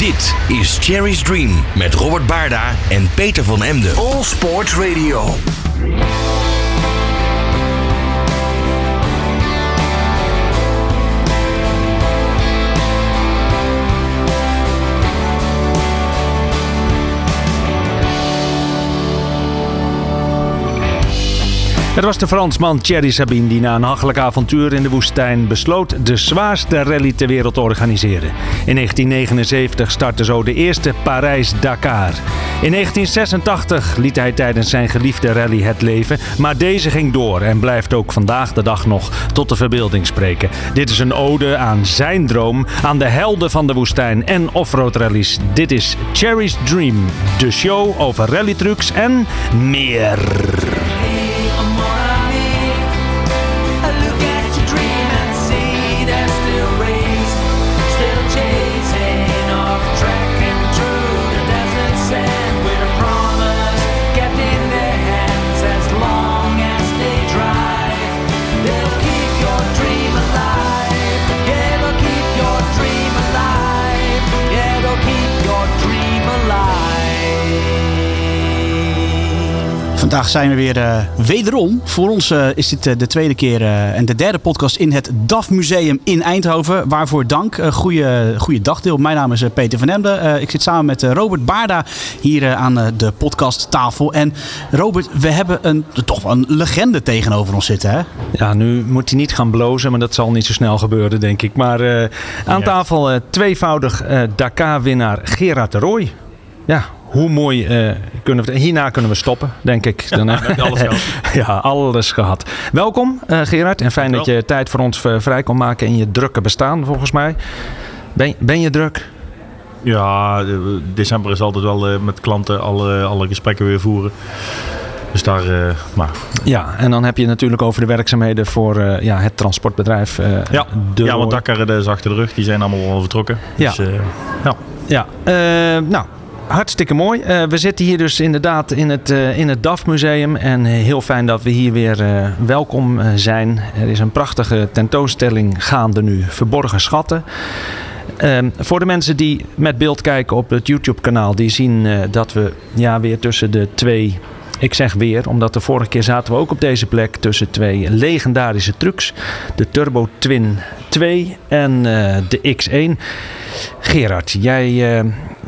Dit is Cherry's Dream met Robert Baarda en Peter van Emden. All Sports Radio. Het was de Fransman Thierry Sabine die na een hachelijk avontuur in de woestijn besloot de zwaarste rally ter wereld te organiseren. In 1979 startte zo de eerste Parijs-Dakar. In 1986 liet hij tijdens zijn geliefde rally het leven, maar deze ging door en blijft ook vandaag de dag nog tot de verbeelding spreken. Dit is een ode aan zijn droom, aan de helden van de woestijn en offroad rallies. Dit is Cherry's Dream, de show over rallytrucs en meer. Vandaag zijn we weer eh, wederom. Voor ons eh, is dit eh, de tweede keer eh, en de derde podcast in het DAF Museum in Eindhoven. Waarvoor dank. Uh, goeie, goeie dagdeel. Mijn naam is Peter van Emden. Eh, ik zit samen met Robert Baarda hier aan eh, de podcasttafel. En Robert, we hebben een, toch wel een legende tegenover ons zitten. Hè? Ja, nu moet hij niet gaan blozen, maar dat zal niet zo snel gebeuren, denk ik. Maar eh, aan tafel eh, tweevoudig eh, Dakar-winnaar Gerard de Rooij. Ja, hoe mooi eh, kunnen we... Hierna kunnen we stoppen, denk ik. Dan, eh, alles gehad. ja, alles gehad. Welkom eh, Gerard en fijn dat je tijd voor ons vrij kon maken in je drukke bestaan, volgens mij. Ben, ben je druk? Ja, de- december is altijd wel met klanten alle, alle gesprekken weer voeren. Dus daar, maar Ja, en dan heb je natuurlijk over de werkzaamheden voor ja, het transportbedrijf. eh, ja, de ja want eh, is achter de rug. Die zijn allemaal al vertrokken. Ja. Dus, ja. Ja, eh, nou, hartstikke mooi. Eh, we zitten hier dus inderdaad in het, eh, in het DAF Museum. En eh, heel fijn dat we hier weer welkom zijn. Er is een prachtige tentoonstelling gaande nu, Verborgen Schatten. Ehm, voor de mensen die met beeld kijken op het YouTube-kanaal, die zien dat we ja, weer tussen de twee. Ik zeg weer, omdat de vorige keer zaten we ook op deze plek tussen twee legendarische trucks. De Turbo Twin 2 en de X1. Gerard, jij, eh,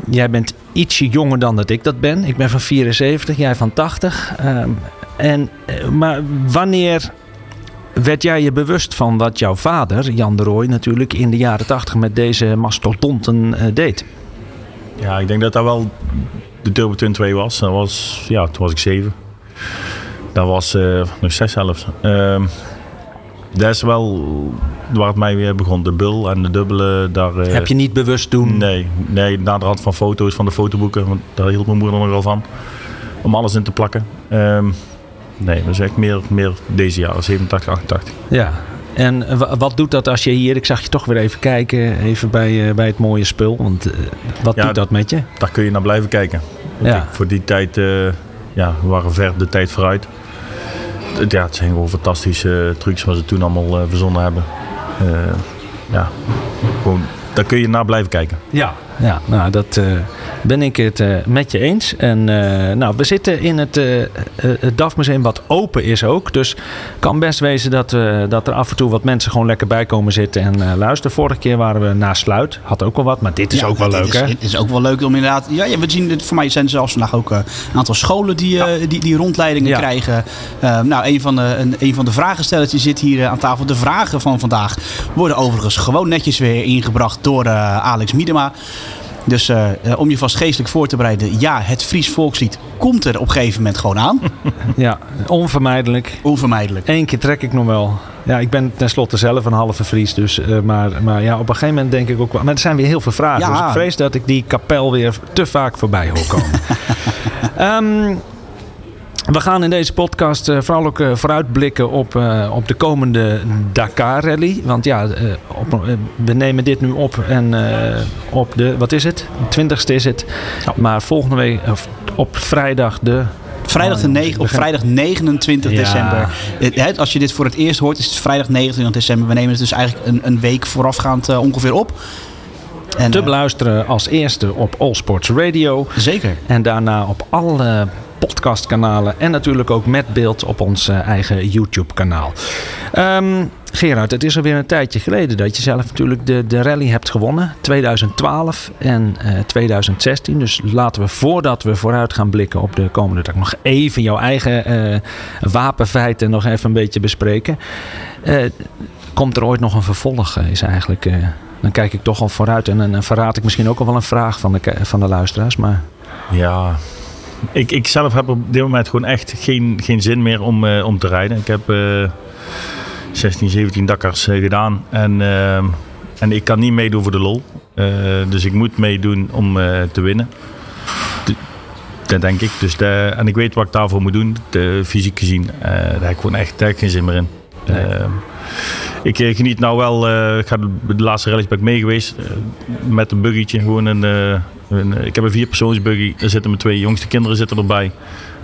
jij bent ietsje jonger dan dat ik dat ben. Ik ben van 74, jij van 80. Ehm, en, eh, maar wanneer werd jij je bewust van wat jouw vader, Jan de Rooij, natuurlijk in de jaren 80 met deze mastodonten eh, deed? ja, ik denk dat dat wel de Turbo Twin 2 was. Dat was ja, toen was ik zeven. Dat was eh, nog zes zelfs. Ehm, dat is wel waar het mij weer begon. De bul en de dubbele. Daar, eh, Heb je niet bewust doen? Nee, nee, na de hand van foto's van de fotoboeken, want daar hield mijn moeder nogal van. Om alles in te plakken. Ehm, nee, dat is echt meer, meer deze jaren, 87, 88. Ja. En wa- wat doet dat als je hier, ik zag je toch weer even kijken, even bij, eh, bij het mooie spul. Want eh, wat Ja, doet dat met je? Daar kun je naar blijven kijken. Ja. ik- voor die tijd, eh, ja, we waren ver de tijd vooruit. Ja, het zijn gewoon fantastische trucs wat ze toen allemaal eh, verzonnen hebben. Eh, ja, gewoon, daar kun je naar blijven kijken. Ja. Ja, nou dat eh, ben ik het eh, met je eens. En eh, nou, we zitten in het, het DAF Museum wat open is ook. Dus kan best wezen dat, dat er af en toe wat mensen gewoon lekker bij komen zitten en luisteren. Vorige keer waren we na sluit. Had ook wel wat, maar dit is Ja, ook wel dit leuk is, hè? Het is ook wel leuk om inderdaad. Ja, ja, we zien dit, voor mij zijn er zelfs vandaag ook een aantal scholen die, die, die rondleidingen krijgen. nou, een van, de, een, een van de vragenstellers die zit hier aan tafel. De vragen van vandaag worden overigens gewoon netjes weer ingebracht door Alex Miedema. Dus eh, eh, om je vast geestelijk voor te bereiden. Ja, het Fries volkslied komt er op een gegeven moment gewoon aan. Ja, onvermijdelijk. Onvermijdelijk. Eén keer trek ik nog wel. Ja, ik ben tenslotte zelf een halve Fries. Dus, eh, maar, maar ja, op een gegeven moment denk ik ook wel. Maar er zijn weer heel veel vragen. Ja. Dus ik vrees dat ik die kapel weer te vaak voorbij hoor komen. Ehm, we gaan in deze podcast eh, vooral ook eh, vooruitblikken op, eh, op de komende Dakar Rally. Want ja, op, we nemen dit nu op en op de, wat is het? 20ste is het. Maar volgende week, op vrijdag de Vrijdag, de negen- op vrijdag 29 Ja. december. Het- als je dit voor het eerst hoort, is het vrijdag 29 december. We nemen het dus eigenlijk een, een week voorafgaand ongeveer op. En, te beluisteren als eerste op All Sports Radio. Zeker. En daarna op alle podcastkanalen. En natuurlijk ook met beeld op ons eh, eigen YouTube-kanaal. Ehm, Gerard, het is alweer een tijdje geleden dat je zelf natuurlijk de, de rally hebt gewonnen. 2012 en eh, 2016. Dus laten we voordat we vooruit gaan blikken op de komende dag nog even jouw eigen eh, wapenfeiten nog even een beetje bespreken. Eh, komt er ooit nog een vervolg? eh, Is eigenlijk. eh, dan kijk ik toch al vooruit en dan verraad ik misschien ook al wel een vraag van de, van de luisteraars. Maar Ja, ik, ik zelf heb op dit moment gewoon echt geen, geen zin meer om, eh, om te rijden. Ik heb eh 16, 17 Dakars eh, gedaan en, eh, en ik kan niet meedoen voor de lol. Eh, dus ik moet meedoen om te winnen. Dat denk ik. Dus de, en ik weet wat ik daarvoor moet doen, de, fysiek gezien. Daar heb ik gewoon echt, daar geen zin meer in. Ik geniet nou wel, ik ga de, de laatste rallies ben ik mee geweest met een buggytje. Gewoon een, een, eh, ik heb een vierpersoonsbuggy, er zitten mijn twee jongste kinderen zitten erbij.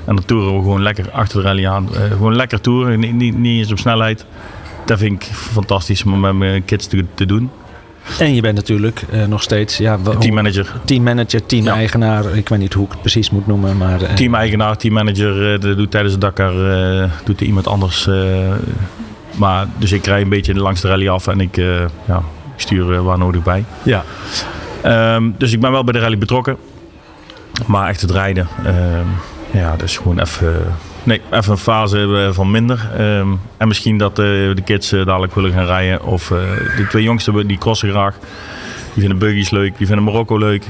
En dan toeren we gewoon lekker achter de rally aan. Eh, gewoon lekker toeren, niet, niet, niet eens op snelheid. Dat vind ik fantastisch om met mijn kids te, te doen. En je bent natuurlijk eh, nog steeds ja, Teammanager. teammanager, team-eigenaar. Ik weet niet hoe ik het precies moet noemen. Maar, Team-eigenaar, teammanager, dat doet tijdens de Dakar doet er iemand anders. maar, dus ik rij een beetje langs de rally af en ik ja, stuur waar nodig bij. Ja. Ehm, dus ik ben wel bij de rally betrokken. Maar echt het rijden, ehm, ja, dat is gewoon even, nee, even een fase eh, van minder. Ehm, en misschien dat eh, de kids eh, dadelijk willen gaan rijden. Of de twee jongsten die crossen graag. Die vinden buggies leuk, die vinden Marokko leuk.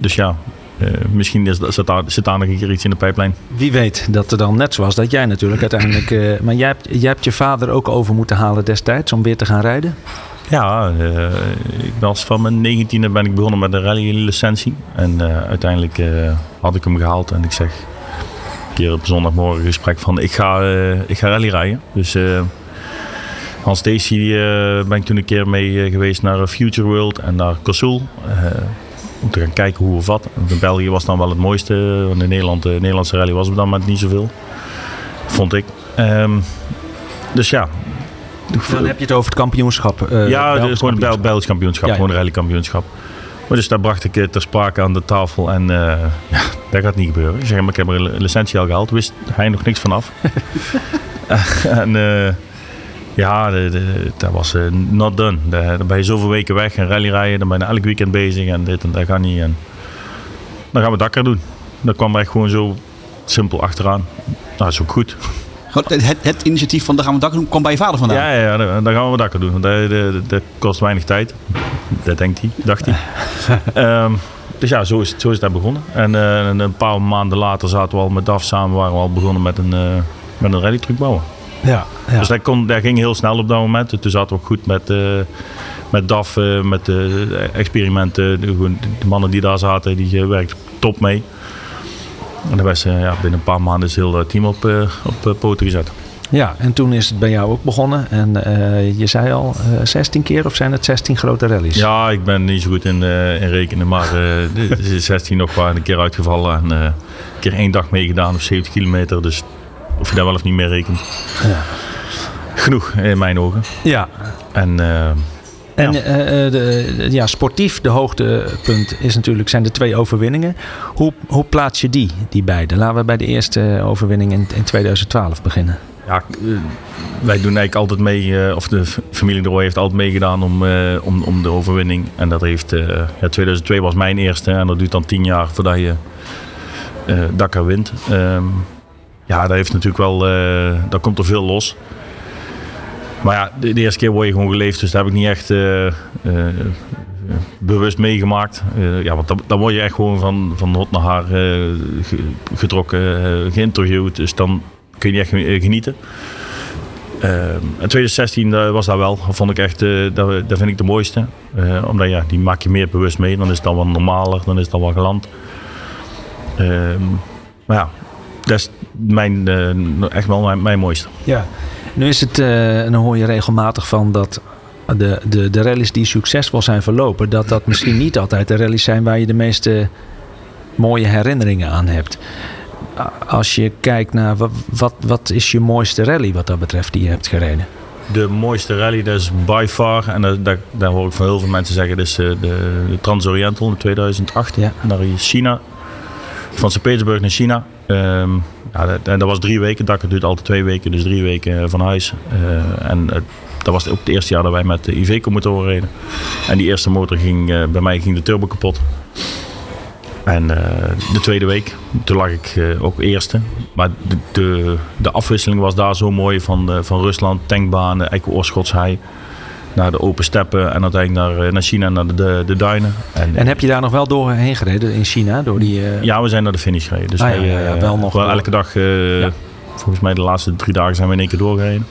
Dus ja, misschien zit, daar, zit nog een keer iets in de pijplijn. Wie weet dat er dan net zoals dat jij natuurlijk uiteindelijk... maar jij jij hebt je vader ook over moeten halen destijds om weer te gaan rijden? Ja, eh, ik was van mijn negentiende ben ik begonnen met een rally-licentie. En eh, uiteindelijk eh, had ik hem gehaald en ik zeg een keer op zondagmorgen gesprek van ik ga, ik ga rally rijden. Dus Hans eh, ben ik toen een keer mee geweest naar Future World en naar Kosoel. om te gaan kijken hoe of wat. In België was dan wel het mooiste, want in Nederland, de Nederlandse rally was op dat moment niet zoveel. Vond ik. Ehm, dus ja, Dan heb je het over het kampioenschap. eh, ja, dus gewoon kampioenschap. Belgisch kampioenschap, Ja, ja. gewoon een rallykampioenschap. Maar dus daar bracht ik het ter sprake aan de tafel en eh, ja, dat gaat niet gebeuren. Ik zeg, maar ik heb er een licentie al gehaald, wist hij nog niks vanaf. en eh, ja, de, de- dat was eh, not done. Daar- Dan ben je zoveel weken weg en rally rijden, dan ben je elk weekend bezig en dit en dat gaat niet. En dan gaan we Dakar doen. Dat kwam er echt gewoon zo simpel achteraan. Nou, dat is ook goed. Het, het initiatief van de gaan we dak doen kwam bij je vader vandaan. Ja, ja, dan gaan we Dakar doen. Dat, dat, dat kost weinig tijd. Dat denkt hij, dacht hij. Ehm, dus ja, zo is, zo is dat begonnen. En eh, een- een paar maanden later zaten we al met DAF samen, waren we al begonnen met een, uh, met een rallytruck bouwen. Ja, ja. Dus dat, kon, dat ging heel snel op dat moment. Toen zaten we ook goed met, eh, met DAF, met de experimenten. De, de mannen die daar zaten, die werkten top mee. En dat was, eh, ja, binnen een paar maanden is het hele team op, eh, op eh, poten gezet. ja, en toen is het bij jou ook begonnen. En eh, je zei al, eh 16 keer of zijn het 16 grote rallies? Ja, ik ben niet zo goed in, eh, in rekenen, maar eh dit is 16 nog waar een keer uitgevallen en eh, een keer één dag meegedaan op 70 kilometer. Dus of je daar wel of niet meer rekent. Ja. Genoeg in mijn ogen. Ja, En eh, En Ja. eh, eh, de, de- ja, sportief, de hoogtepunt is natuurlijk, zijn de twee overwinningen. Hoe, hoe plaats je die, die beide? Laten we bij de eerste overwinning in, in 2012 beginnen. ja, eh, wij doen eigenlijk altijd mee, of de familie de Rooij heeft altijd meegedaan om, eh, om, om de overwinning. En dat heeft, eh, ja, 2002 was mijn eerste en dat duurt dan 10 jaar voordat je eh Dakar wint. Ehm, ja, dat heeft natuurlijk wel, eh daar komt er veel los. Maar ja, de, eerste keer word je gewoon geleefd, dus dat heb ik niet echt eh, eh, bewust meegemaakt. Eh, ja, want dan, dan word je echt gewoon van, van hot naar haar ge- getrokken, geïnterviewd. Dus dan kun je echt genieten. Ehm, in 2016 eh, was dat wel, vond ik echt, eh, dat, dat vind ik de mooiste. Omdat ja, die maak je meer bewust mee, dan is het dan wat normaler, dan is het dan wat geland. Ehm, maar ja, dat is mijn, echt wel mijn, mijn mooiste. Ja. Nu is het, en dan hoor je regelmatig van dat de, de, de rallies die succesvol zijn verlopen, dat dat misschien niet altijd de rallies zijn waar je de meeste mooie herinneringen aan hebt. Als je kijkt naar wat, wat, wat is je mooiste rally wat dat betreft die je hebt gereden? de mooiste rally, dat is by far, en dat, dat, daar hoor ik van heel veel mensen zeggen, dat is eh, de, de Transoriental in 2008 Ja. naar China. Van Sint-Petersburg naar China. Ehm, ja, dat, en dat was drie weken. Dakar duurt altijd twee weken, dus drie weken eh, van huis. Eh, en eh, dat was ook het eerste jaar dat wij met de Iveco-motoren reden. En die eerste motor ging, bij mij ging de turbo kapot. En de tweede week, toen lag ik ook eerste. Maar de, de, de afwisseling was daar zo mooi van, van Rusland, tankbanen, eigenlijk Oorschotshei. Naar de open steppen en uiteindelijk naar, eh, naar China, naar de, de, de duinen. En, En heb je daar nog wel doorheen gereden in China? Door die, eh, ja, we zijn naar de finish gereden. Dus Ah, wij, ja, ja, eh, wel nog door. elke dag, Ja. volgens mij de laatste drie dagen zijn we in één keer doorgereden.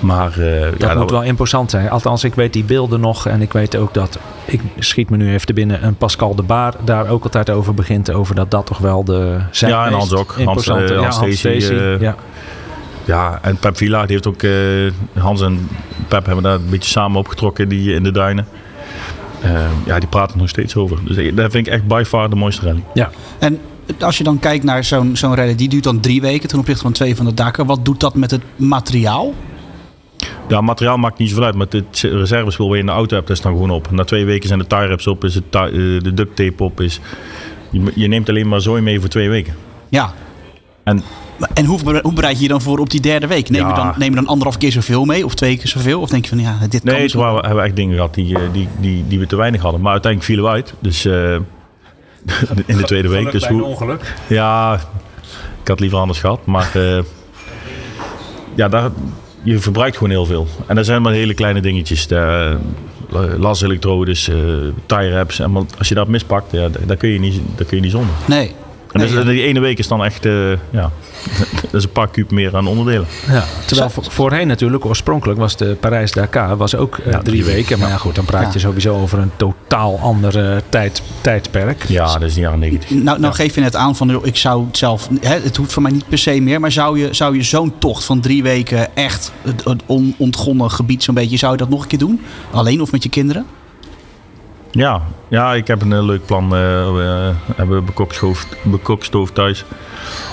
Maar Dat ja, moet wel imposant zijn. Althans, ik weet die beelden nog. En ik weet ook dat, ik schiet me nu even te binnen, een Pascal de Baar daar ook altijd over begint. Over dat dat toch wel de zijn Ja, en Hans ook. Hans, eh, Hans ja, Hans Stacey, Stacey, ja. Ja, en Pep Villa, die heeft ook, eh, Hans en Pep hebben daar een beetje samen opgetrokken die, in de duinen. Eh, ja, die praten er nog steeds over. Dus dat vind ik echt by far de mooiste rally. ja. En als je dan kijkt naar zo'n zo'n rally, die duurt dan drie weken ten opzichte van twee van de Dakar. Wat doet dat met het materiaal? Ja, materiaal maakt niet zoveel uit, maar het reservespul waar je in de auto hebt, dat is dan gewoon op. Na twee weken zijn de tire wraps op, is het eh, de duct tape op. Is, je, je neemt alleen maar zooi mee voor twee weken. Ja. En En hoe, hoe bereid je je dan voor op die derde week? Neem, je, dan, neem je dan anderhalf keer zoveel mee of twee keer zoveel? Of denk je van ja, dit kan nee, toen we- hebben we echt dingen gehad die, eh, die, die, die we te weinig hadden. Maar uiteindelijk vielen we uit. Dus eh, in de tweede week. Dus hoe, ongeluk. Ja, ik had liever anders gehad. Maar eh, ja, daar, je verbruikt gewoon heel veel. En dat zijn maar hele kleine dingetjes. De, uh, laselektrodes, eh tire wraps. En als je dat mispakt, ja, daar kun je niet, daar kun je niet zonder. Nee. En dus, Nee, die ene week is dan echt, eh, ja, dat is een paar kuub meer aan onderdelen. Ja, terwijl vo- voorheen natuurlijk, oorspronkelijk was de Parijs-Dakar was ook eh, Ja, drie drie weken. Maar ja goed, dan praat je sowieso over een totaal ander tijd, tijdperk. Ja, dat is niet jaren 90. Nou, nou geef je net aan van ik zou het zelf, hè, het hoeft voor mij niet per se meer, maar zou je, zou je zo'n tocht van drie weken echt het, het onontgonnen gebied zo'n beetje, zou je dat nog een keer doen? Alleen of met je kinderen? Ja, ja, ik heb een eh, leuk plan. eh, we hebben een bekokstoof, bekokstoof thuis.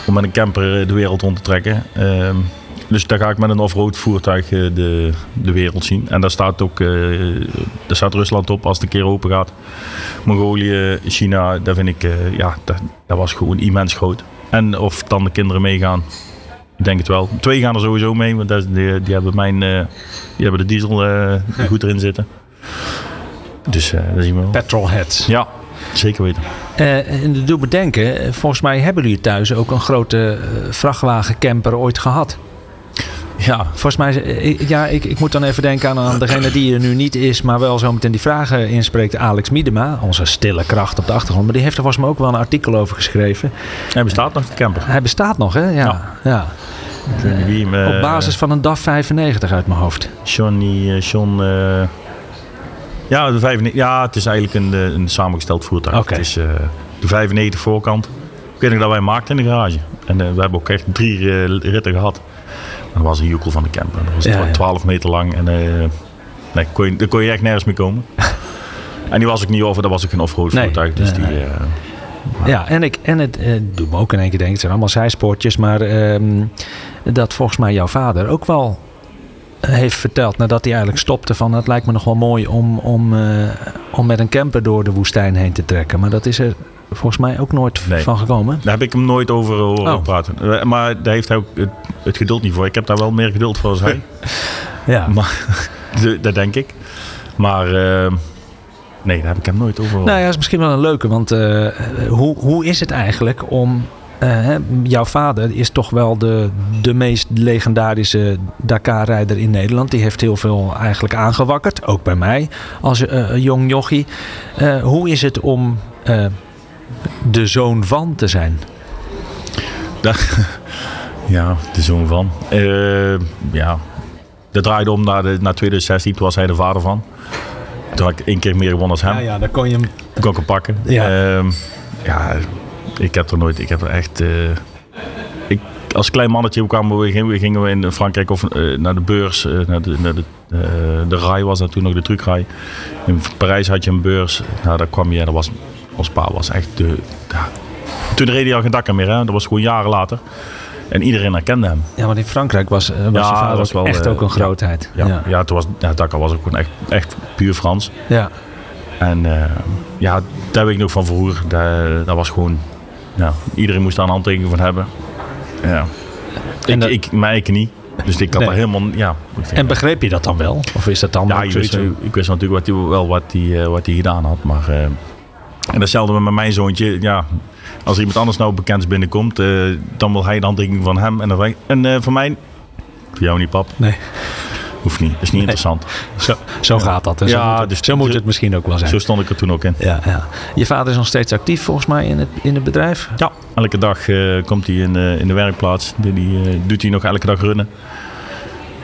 Om met een camper eh, de wereld rond te trekken. Ehm, dus daar ga ik met een offroad voertuig eh, de, de wereld zien. En daar staat ook eh, daar staat Rusland op als het een keer open gaat. Mongolië, China, daar vind ik, eh, ja, dat, dat was gewoon immens groot. En of dan de kinderen meegaan, ik denk het wel. Twee gaan er sowieso mee, want die, hebben mijn, eh, die hebben de diesel eh, goed erin zitten. Dus eh dat zien we wel. Petrolheads. Ja, zeker weten. Eh, en dat doet me denken, eh, volgens mij hebben jullie thuis ook een grote vrachtwagencamper ooit gehad. Ja, Volgens mij, ik- ja, ik, ik moet dan even denken aan, aan degene die er nu niet is, maar wel zo meteen die vragen inspreekt. Alex Miedema, onze stille kracht op de achtergrond. Maar die heeft er volgens mij ook wel een artikel over geschreven. hij bestaat nog, de camper. Hij bestaat nog, hè? Ja. Ja. ja. Ik weet niet wie hem, Op basis van een DAF 95 uit mijn hoofd. Johnny, eh, John... ja, de 95, ja, het is eigenlijk een, eh, een samengesteld voertuig. Het is eh, de 95 voorkant. Ik weet nog dat wij maakten in de garage. En eh, we hebben ook echt drie ritten gehad. En dat was een joekel van de camper. Dat was Ja, ja. 12 meter lang. En nee, kon je, daar kon je echt nergens mee komen. en die was ook niet over, dat was ook een offroad Nee, voertuig. Dus die, Ja, en, ik, en het eh, doet me ook in één keer denken, het zijn allemaal zijspoortjes, maar ehm, dat volgens mij jouw vader ook wel heeft verteld nadat hij eigenlijk stopte van het lijkt me nog wel mooi om, om, eh, om met een camper door de woestijn heen te trekken. Maar dat is er volgens mij ook nooit Nee. van gekomen. Daar heb ik hem nooit over horen Oh. praten. Eh, Maar daar heeft hij ook het, het geduld niet voor. Ik heb daar wel meer geduld voor als hij. Ja. maar, dat denk ik. Maar eh, nee, daar heb ik hem nooit over. Nou ja, dat is misschien wel een leuke, want eh, hoe, hoe is het eigenlijk om... eh, jouw vader is toch wel de, de meest legendarische Dakar-rijder in Nederland. Die heeft heel veel eigenlijk aangewakkerd, ook bij mij als eh, jong jochie. Eh, hoe is het om de zoon van te zijn? Ja, de zoon van. Ja, dat draaide om naar, de, naar 2016. Toen was hij de vader van. Toen had ik één keer meer gewonnen als hem. ja, dan kon je hem... Kon ik hem pakken. Ja. Ehm, ja, ik heb er nooit... Ik heb er echt... eh, ik, als klein mannetje kwamen we, gingen we- gingen we in Frankrijk of, eh, naar de beurs. eh, naar de, naar de, de RAI was dat toen nog, de truckrij. In Parijs had je een beurs. Nou, daar kwam je en dat was... Ons pa was echt de... ja. Toen reed hij al geen Dakar meer, hè. Dat was gewoon jaren later. En iedereen herkende hem. Ja, want in Frankrijk was, was Ja, je vader was wel, echt ook een grootheid. Ja, ja. ja. toen was, ja Dakar was ook gewoon echt, echt puur Frans. ja. En ja, daar weet ik nog van vroeger. Dat, dat was gewoon... Ja, iedereen moest daar een handtekening van hebben. Ja. En Ik, ik, maar ik niet. Dus ik had Nee. daar helemaal... Ja, En begreep je dat dan wel? Of is dat dan ja, ik wist, ik wist natuurlijk wat hij, wel wat hij, eh, wat hij gedaan had. Maar, eh, en datzelfde met mijn zoontje. Ja, als iemand anders nou bekend binnenkomt, eh, dan wil hij de handtekening van hem. En, dan, en van mij, voor jou niet pap, Nee, hoeft niet. Is niet interessant. zo, zo gaat dat. En zo Ja, moet, het, dus- zo moet het misschien ook wel zijn. Zo stond ik er toen ook in. Ja, ja. Je vader is nog steeds actief volgens mij in het, in het bedrijf. Ja, elke dag eh, komt hij in, de- in de werkplaats. Die, die, eh, doet hij nog elke dag runnen.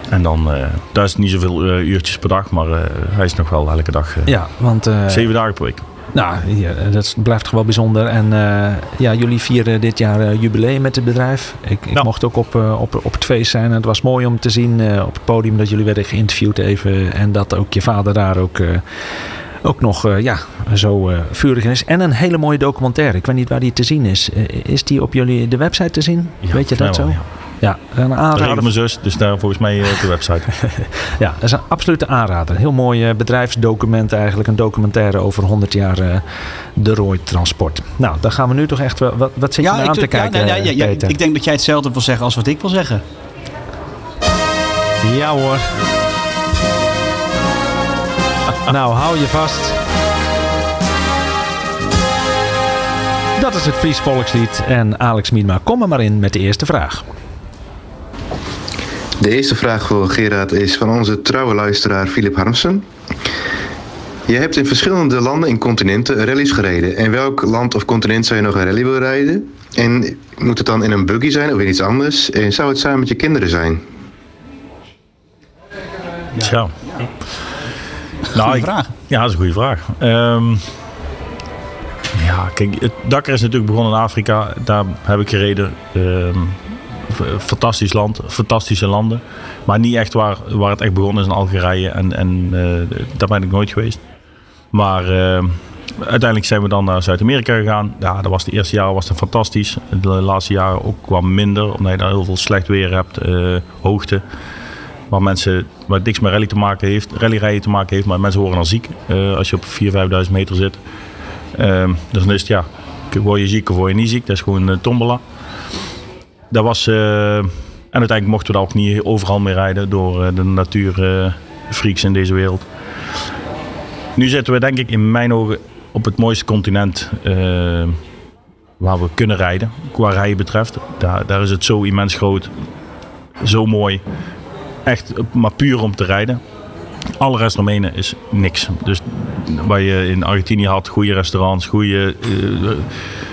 En dan, eh daar is niet zoveel eh, uurtjes per dag, maar eh, hij is nog wel elke dag eh, Ja, want eh, zeven dagen per week. Nou, ja, dat blijft wel bijzonder. En eh, ja, jullie vieren dit jaar eh, jubileum met het bedrijf. Ik, ik Ja. mocht ook op, eh, op, op het feest zijn. En het was mooi om te zien op het podium dat jullie werden geïnterviewd even. En dat ook je vader daar ook, ook nog ja, zo eh, vurig is. En een hele mooie documentaire. Ik weet niet waar die te zien is. Is die op jullie de website te zien? Ja, weet je dat zo? mij Ja, een aanrader. mijn zus, dus daar volgens mij eh, op de website. Ja, dat is een absolute aanrader. Heel mooi eh, bedrijfsdocument eigenlijk. Een documentaire over 100 jaar eh, de Roy Transport. Nou, dan gaan we nu toch echt... wel- Wat, wat zit je nou aan te ja, kijken, nee, nee, ja, ja, ik denk dat jij hetzelfde wil zeggen als wat ik wil zeggen. Ja hoor. nou, hou je vast. Dat is het Fries volkslied. En Alex Miedma, kom er maar in met de eerste vraag. De eerste vraag voor Gerard is van onze trouwe luisteraar Philip Harmsen. Je hebt in verschillende landen en continenten rallies gereden. In welk land of continent zou je nog een rally willen rijden? En moet het dan in een buggy zijn of in iets anders? En zou het samen met je kinderen zijn? Tja. Nou, Goeie ik- vraag. Ja, dat is een goede vraag. Ehm, ja, kijk, het Dakar is natuurlijk begonnen in Afrika. Daar heb ik gereden. Ehm, fantastisch land, fantastische landen. Maar niet echt waar, waar het echt begonnen is in Algerije. En, en eh, daar ben ik nooit geweest. Maar ehm, uiteindelijk zijn we dan naar Zuid-Amerika gegaan. Ja, dat was de eerste jaren was het fantastisch. De laatste jaren ook wat minder. Omdat je daar heel veel slecht weer hebt. eh, hoogte. Waar mensen, waar niks met rally te maken heeft, rallyrijden te maken heeft, maar mensen worden dan ziek eh, als je op 4.000, 5.000 meter zit. Ehm, dus dan is het ja, word je ziek of word je niet ziek, dat is gewoon een tombola. Dat was, eh, en uiteindelijk mochten we daar ook niet overal mee rijden door eh, de natuurfreaks in deze wereld. Nu zitten we denk ik in mijn ogen op het mooiste continent eh, waar we kunnen rijden, qua rijden betreft. Daar, daar is het zo immens groot, zo mooi echt maar puur om te rijden. Alle rest eromheen is niks. Dus waar je in Argentinië had, goede restaurants, goede. eh,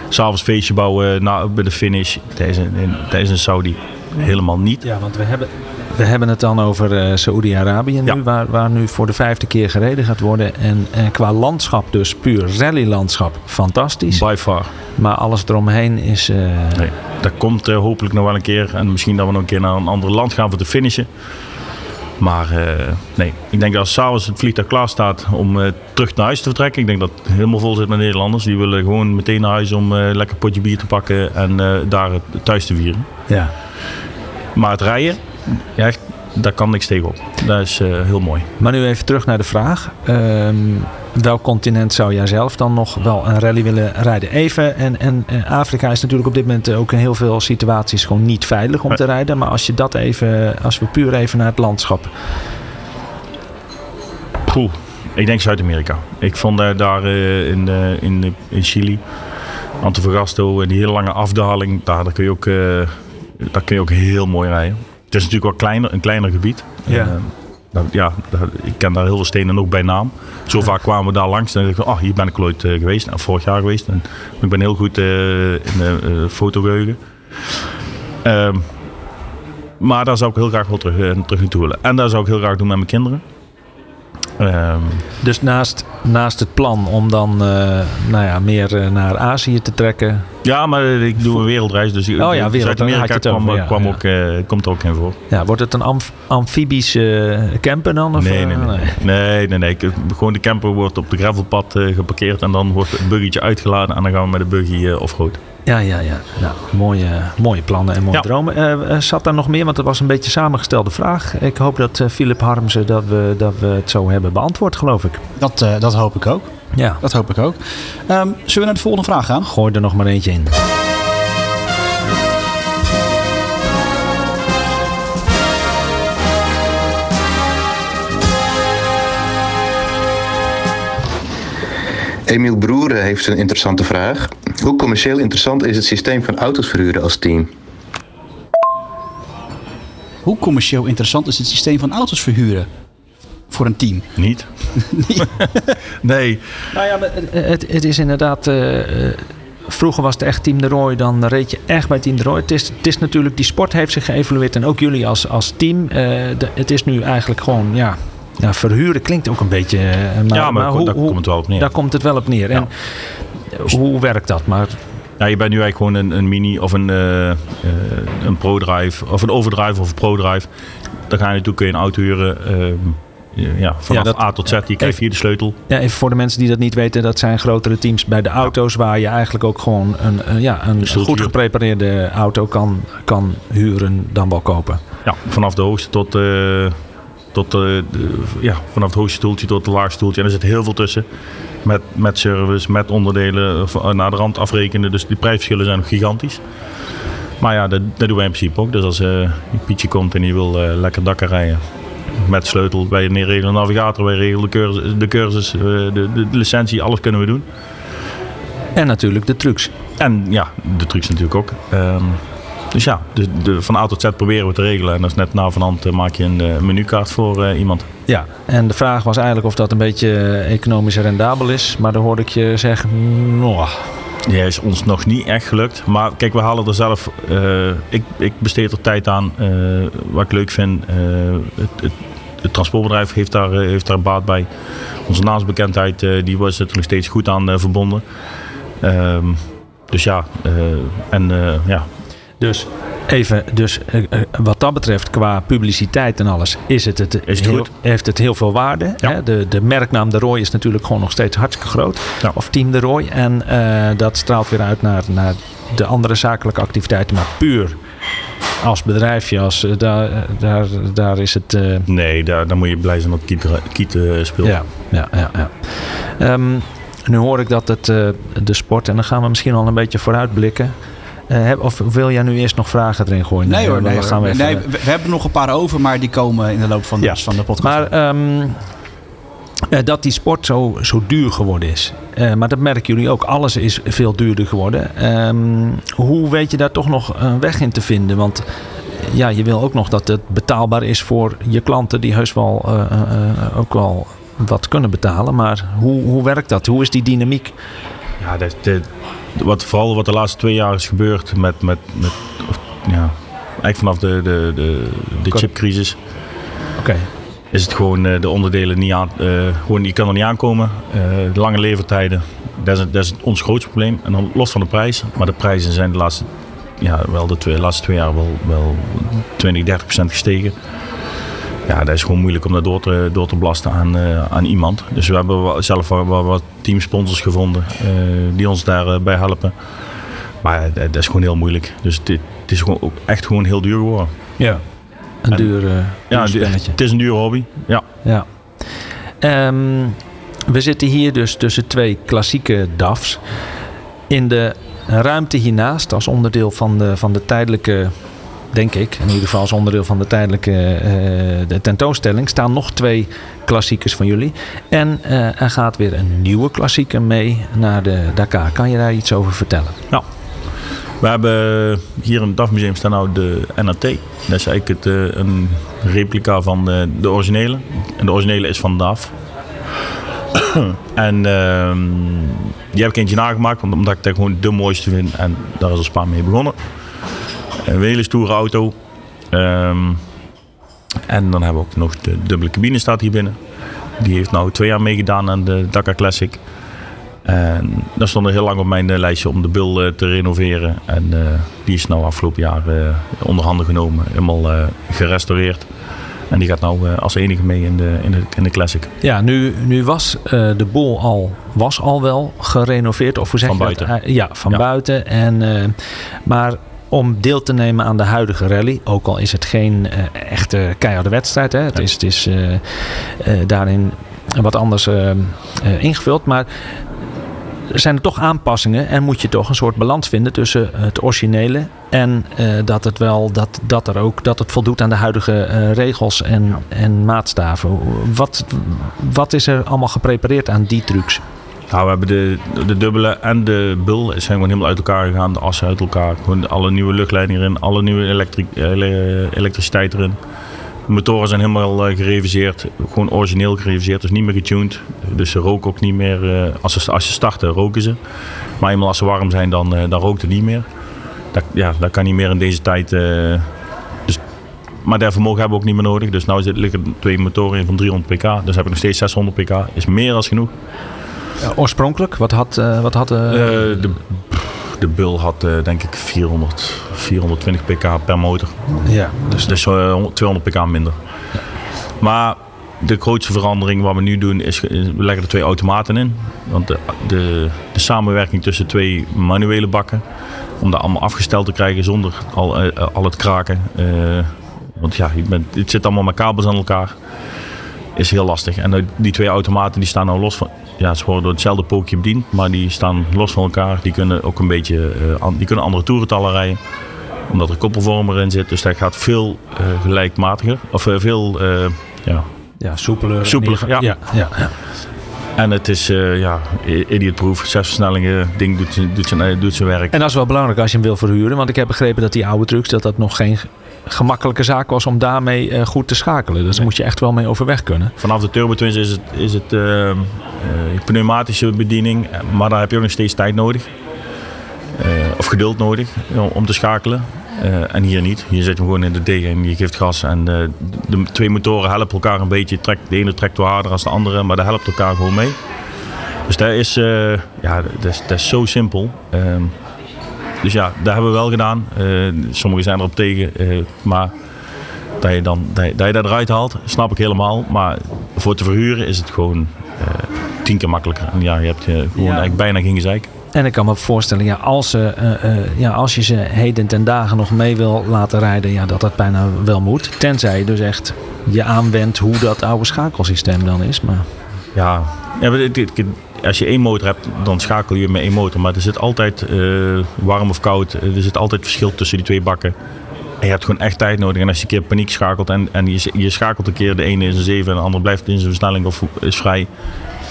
S'avonds feestje bouwen na, bij de finish. Tijdens in Saudi helemaal niet. Ja, want we hebben, we hebben het dan over eh Saoedi-Arabië nu, Ja. waar, waar nu voor de vijfde keer gereden gaat worden. En, en qua landschap dus, puur rallylandschap, fantastisch. By far. Maar alles eromheen is... eh, Nee. Dat komt eh, hopelijk nog wel een keer. En misschien dat we nog een keer naar een ander land gaan voor te finishen. Maar eh, nee, ik denk dat als s'avonds het vliegtuig klaar staat om eh, terug naar huis te vertrekken. Ik denk dat het helemaal vol zit met Nederlanders. Die willen gewoon meteen naar huis om eh, lekker potje bier te pakken en daar thuis te vieren. ja. Maar het rijden, ja, echt, daar kan niks tegenop. Dat is heel mooi. Maar nu even terug naar de vraag. Ehm, welk continent zou jij zelf dan nog wel een rally willen rijden? Even, en, en, Afrika is natuurlijk op dit moment ook in heel veel situaties gewoon niet veilig om te rijden. Maar als je dat even, als we puur even naar het landschap. Poeh, ik denk Zuid-Amerika. Ik vond eh, daar eh, in, eh, in, in Chili, Antofagasta, die hele lange afdaling, daar, daar, kun je ook, eh, daar kun je ook heel mooi rijden. Het is natuurlijk wel kleiner, een kleiner gebied. Ja. Eh, ja, ik ken daar heel veel stenen ook bij naam. Zo vaak kwamen we daar langs. En dacht ik, oh, hier ben ik ooit eh, geweest. Nou, vorig jaar geweest. En ik ben heel goed eh, in de uh, fotogeheugen. Ehm, maar daar zou ik heel graag wel terug, eh, terug naartoe willen. En dat zou ik heel graag doen met mijn kinderen. Ehm, Dus naast, naast het plan om dan eh, nou ja, meer eh, naar Azië te trekken, Ja, maar ik doe een wereldreis. Dus Oh ja, Zuid-Amerika het kwam, over, ja, kwam ja. Ook, eh, komt er ook in voor. Ja, wordt het een amf- amfibische camper dan? Of, Nee, nee, nee. nee, nee, nee. Ik- Gewoon de camper wordt op de gravelpad geparkeerd en dan wordt het buggetje uitgeladen en dan gaan we met de buggy offroad. Ja, ja, ja. Nou, mooie, mooie plannen en mooie Ja. dromen. Eh, eh, zat daar nog meer? Want het was een beetje een samengestelde vraag. Ik hoop dat eh, Philip Harmsen dat we, dat we het zo hebben beantwoord, geloof ik. Dat, eh, dat hoop ik ook. Ja, Dat hoop ik ook. Ehm, zullen we naar de volgende vraag gaan? gooi er nog maar eentje in. Emiel Broeren heeft een interessante vraag. Hoe commercieel interessant is het systeem van auto's verhuren als team? Hoe commercieel interessant is het systeem van auto's verhuren voor een team? Niet? nee. Nou ja, maar het, het, is inderdaad. eh, eh, vroeger was het echt Team de Roy, dan reed je echt bij Team de Roy. Het is, het is natuurlijk, die sport heeft zich geëvolueerd en ook jullie als, als team. Eh, de- het is nu eigenlijk gewoon, ja. ja verhuren klinkt ook een beetje. maar, Ja, maar daar komt het wel op neer. Daar komt het wel op neer. En hoe werkt dat? Maar Ja, je bent nu eigenlijk gewoon een, een mini of een, eh, eh, een ProDrive of een overdrive of een ProDrive. Daar ga je naartoe, kun je een auto huren. ehm, ja, vanaf Ja, dat- A tot Z. Je krijgt hier de sleutel. ja, even voor de mensen die dat niet weten, dat zijn grotere teams bij de auto's waar je eigenlijk ook gewoon een, ja, een stoeltje. goed geprepareerde auto kan, kan huren dan wel kopen. Ja, vanaf de hoogste tot, eh, tot eh, de, ja, vanaf het hoogste stoeltje tot het laagste stoeltje. En er zit heel veel tussen. Met, met service, met onderdelen, eh, naar de rand afrekenen. Dus die prijsverschillen zijn nog gigantisch. Maar ja, dat, dat doen wij in principe ook. Dus als eh Pietje komt en die wil eh, lekker dakken rijden. Met sleutel, wij regelen de navigator, wij regelen de cursus, de, cursus eh, de, de, de licentie, alles kunnen we doen. En natuurlijk de trucs. En ja, de trucs natuurlijk ook. Ehm, dus ja, de, de, van A tot Z proberen we te regelen. En dat is net na van hand eh, maak je een eh, menukaart voor eh, iemand. Ja, en de vraag was eigenlijk of dat een beetje economisch rendabel is. Maar dan hoorde ik je zeggen, nou, Die is ons nog niet echt gelukt. Maar kijk, we halen er zelf. ik, ik besteed er tijd aan. wat ik leuk vind. het, het, het transportbedrijf heeft daar, heeft daar baat bij. Onze naamsbekendheid die was er nog steeds goed aan verbonden. Ehm, dus ja, en ja, Dus even, dus eh, eh, wat dat betreft, qua publiciteit en alles, is het het, Is het heel, goed? heeft het heel veel waarde. Ja. Hè? De, de merknaam De Roy is natuurlijk gewoon nog steeds hartstikke groot. Ja. Of Team De Roy. En eh, dat straalt weer uit naar, naar de andere zakelijke activiteiten. Maar puur als bedrijfje, als, daar, daar, daar is het... nee, daar, daar moet je blij zijn dat Kiet, Kiet speelt. Ja, ja, ja. ja. Ehm, nu hoor ik dat het de sport, en dan gaan we misschien al een beetje vooruitblikken. Eh, heb- of wil jij nu eerst nog vragen erin gooien? Nee hoor, nee, gaan hoor. we even- nee we, we hebben er nog een paar over, maar die komen in de loop van de, Ja. van de podcast. Maar ehm, eh, dat die sport zo, zo duur geworden is. Eh, maar dat merken jullie ook. Alles is veel duurder geworden. Ehm, hoe weet je daar toch nog een weg in te vinden? Want ja, je wil ook nog dat het betaalbaar is voor je klanten die heus wel eh, eh, eh, ook wel wat kunnen betalen. Maar hoe, hoe werkt dat? Hoe is die dynamiek? Ja, dat, dat- wat, vooral wat de laatste twee jaar is gebeurd met, met, met of, ja, eigenlijk vanaf de, de, de, chipcrisis, Oké. is het gewoon eh, de onderdelen niet aan, eh, gewoon, je kan er niet aankomen. Eh, lange levertijden, dat is, dat is ons grootste probleem. En dan los van de prijs, maar de prijzen zijn de laatste, ja, wel de twee, laatste twee jaar wel, wel 20, 30 procent gestegen. Ja, dat is gewoon moeilijk om dat door te, door te belasten aan, eh, aan iemand. Dus we hebben zelf wel, wel wat teamsponsors gevonden eh, die ons daarbij bij helpen. Maar eh, dat is gewoon heel moeilijk. Dus dit, het is gewoon ook echt gewoon heel duur geworden. Ja. Een En- duur, eh, Ja, duur het is een duur hobby. Ja. Ja. Ehm, we zitten hier dus tussen twee klassieke DAF's. In de ruimte hiernaast, als onderdeel van de, van de tijdelijke, denk ik, in ieder geval als onderdeel van de tijdelijke eh, de tentoonstelling, staan nog twee klassiekers van jullie. En eh, er gaat weer een nieuwe klassieker mee naar de Dakar. Kan je daar iets over vertellen? Nou, we hebben hier in het DAF-museum staan nou de NAT. Dat is eigenlijk het, eh, een replica van de, de originele. En de originele is van DAF. en ehm, die heb ik eentje nagemaakt, omdat ik dat gewoon de mooiste vind. En daar is al Spaan mee begonnen. Een hele stoere auto. Ehm, en dan hebben we ook nog de dubbele cabine staat hier binnen. Die heeft nou twee jaar meegedaan aan de Dakar Classic. En dat stond er heel lang op mijn eh, lijstje om de bil eh, te renoveren. En eh, die is nou afgelopen jaar eh, onder handen genomen, helemaal gerestaureerd. En die gaat nou eh, als enige mee in de, in de, in de Classic. Ja, nu, nu was de boel al, was al wel gerenoveerd. Of hoe zeg Van je buiten. Ja, van Ja. buiten. En, maar om deel te nemen aan de huidige rally, ook al is het geen eh, echte keiharde wedstrijd. Hè? Het is, het is eh, eh, daarin wat anders ingevuld. Maar er zijn er toch aanpassingen en moet je toch een soort balans vinden tussen het originele en dat het wel dat, dat er ook dat het voldoet aan de huidige regels en, en maatstaven. Wat, wat is er allemaal geprepareerd aan die trucs? Nou, we hebben de, de dubbele en de bul zijn gewoon helemaal uit elkaar gegaan. De assen uit elkaar. Gewoon alle nieuwe luchtleidingen erin. Alle nieuwe elektri ele- elektriciteit erin. De motoren zijn helemaal eh, gereviseerd. Gewoon origineel gereviseerd. Dus niet meer getuned. Dus ze roken ook niet meer. eh, als, ze, als ze starten, roken ze. Maar eenmaal als ze warm zijn, dan, eh, dan rookt het niet meer. Dat, ja, dat kan niet meer in deze tijd. dus, maar dat vermogen hebben we ook niet meer nodig. Dus nu liggen twee motoren in van 300 pk. Dus heb ik nog steeds 600 pk. Is meer dan genoeg. Oorspronkelijk, wat had, eh, wat had eh, Eh, de, de bul had denk ik 400, 420 pk per motor. ja, dus Dus eh, 200 pk minder. Maar de grootste verandering wat we nu doen is, we leggen er twee automaten in. Want de, de, de samenwerking tussen twee manuele bakken, om dat allemaal afgesteld te krijgen zonder al, al het kraken. want ja, je bent, het zit allemaal met kabels aan elkaar. Is heel lastig. En eh, die twee automaten die staan nou los van. Ja, ze worden door hetzelfde pookje bediend, maar die staan los van elkaar. Die kunnen ook een beetje eh, die kunnen andere toerentallen rijden omdat er koppelvormer in zit. Dus dat gaat veel eh, gelijkmatiger. Of eh, veel, ja. ja, soepeler. Soepeler, ja. Ja, ja, ja. En het is, ja, idiotproof. Zes versnellingen, ding doet, zijn- doet, zijn, doet zijn werk. En dat is wel belangrijk als je hem wil verhuren. Want ik heb begrepen dat die oude trucks, dat dat nog geen gemakkelijke zaak was om daarmee eh, goed te schakelen. Dus daar moet je echt wel mee overweg kunnen. Vanaf de Turbo Twins is het, is het eh, eh, pneumatische bediening. eh, Maar daar heb je ook nog steeds tijd nodig. Of geduld nodig om te schakelen. En hier niet. Hier zit je gewoon in de D en je geeft gas. En de twee motoren helpen elkaar een beetje. Trekt, de ene trekt wel harder dan de andere, maar dat helpt elkaar gewoon mee. Dus dat is, ja, dat is, dat is zo simpel. Ehm, dus ja, dat hebben we wel gedaan. Eh, sommigen zijn erop tegen. eh, maar dat je, dan, dat, je, dat je dat eruit haalt, snap ik helemaal. Maar voor te verhuren is het gewoon eh, tien keer makkelijker. En ja, je hebt gewoon eigenlijk bijna geen gezeik. En ik kan me voorstellen, ja, als, ze, ja, als je ze heden ten dagen nog mee wil laten rijden, ja, dat dat bijna wel moet. Tenzij je dus echt je aanwendt hoe dat oude schakelsysteem dan is. Maar Ja, ja maar dit- dit- als je één motor hebt, dan schakel je met één motor. Maar er zit altijd eh, warm of koud. eh, Er zit altijd verschil tussen die twee bakken. En je hebt gewoon echt tijd nodig. En als je een keer paniek schakelt en, en je, je schakelt een keer, de ene is een 7 en de andere blijft in zijn versnelling of is vrij.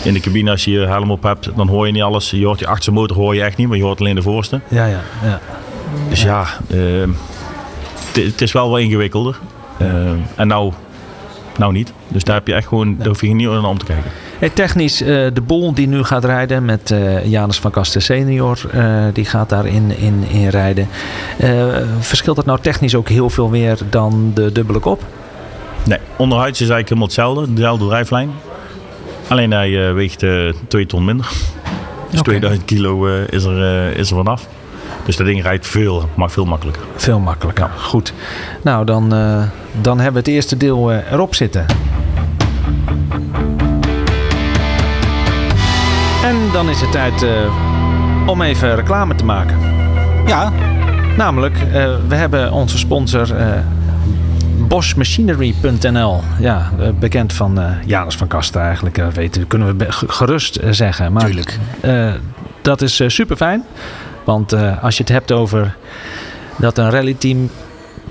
In de cabine, als je je helm op hebt, dan hoor je niet alles. Je hoort je achterste motor hoor je echt niet, maar je hoort alleen de voorste. ja, ja, ja. Dus ja, ehm, het- is wel wat ingewikkelder. Ehm, en nou, nou niet. Dus daar heb je echt gewoon, daar hoef je niet naar om te kijken. Hey, technisch, eh, de Bol die nu gaat rijden met eh, Janus van Kasten senior, eh, die gaat daarin in, in rijden. Verschilt dat nou technisch ook heel veel meer dan de dubbele kop? Nee, onderhuids is eigenlijk helemaal hetzelfde. Dezelfde drijflijn. Alleen hij weegt eh 2 ton minder. Dus Oké. 2000 kilo is, er, is er vanaf. Dus dat ding rijdt veel, maar veel makkelijker. Veel makkelijker. Goed. Nou, dan, dan hebben we het eerste deel erop zitten. En dan is het tijd eh, om even reclame te maken. Ja, Namelijk, eh, we hebben onze sponsor eh boschmachinery.nl. Ja, bekend van Janus van Kasten eigenlijk. weten, kunnen we gerust zeggen. Maar, Tuurlijk. dat is super fijn. Want als je het hebt over dat een rallyteam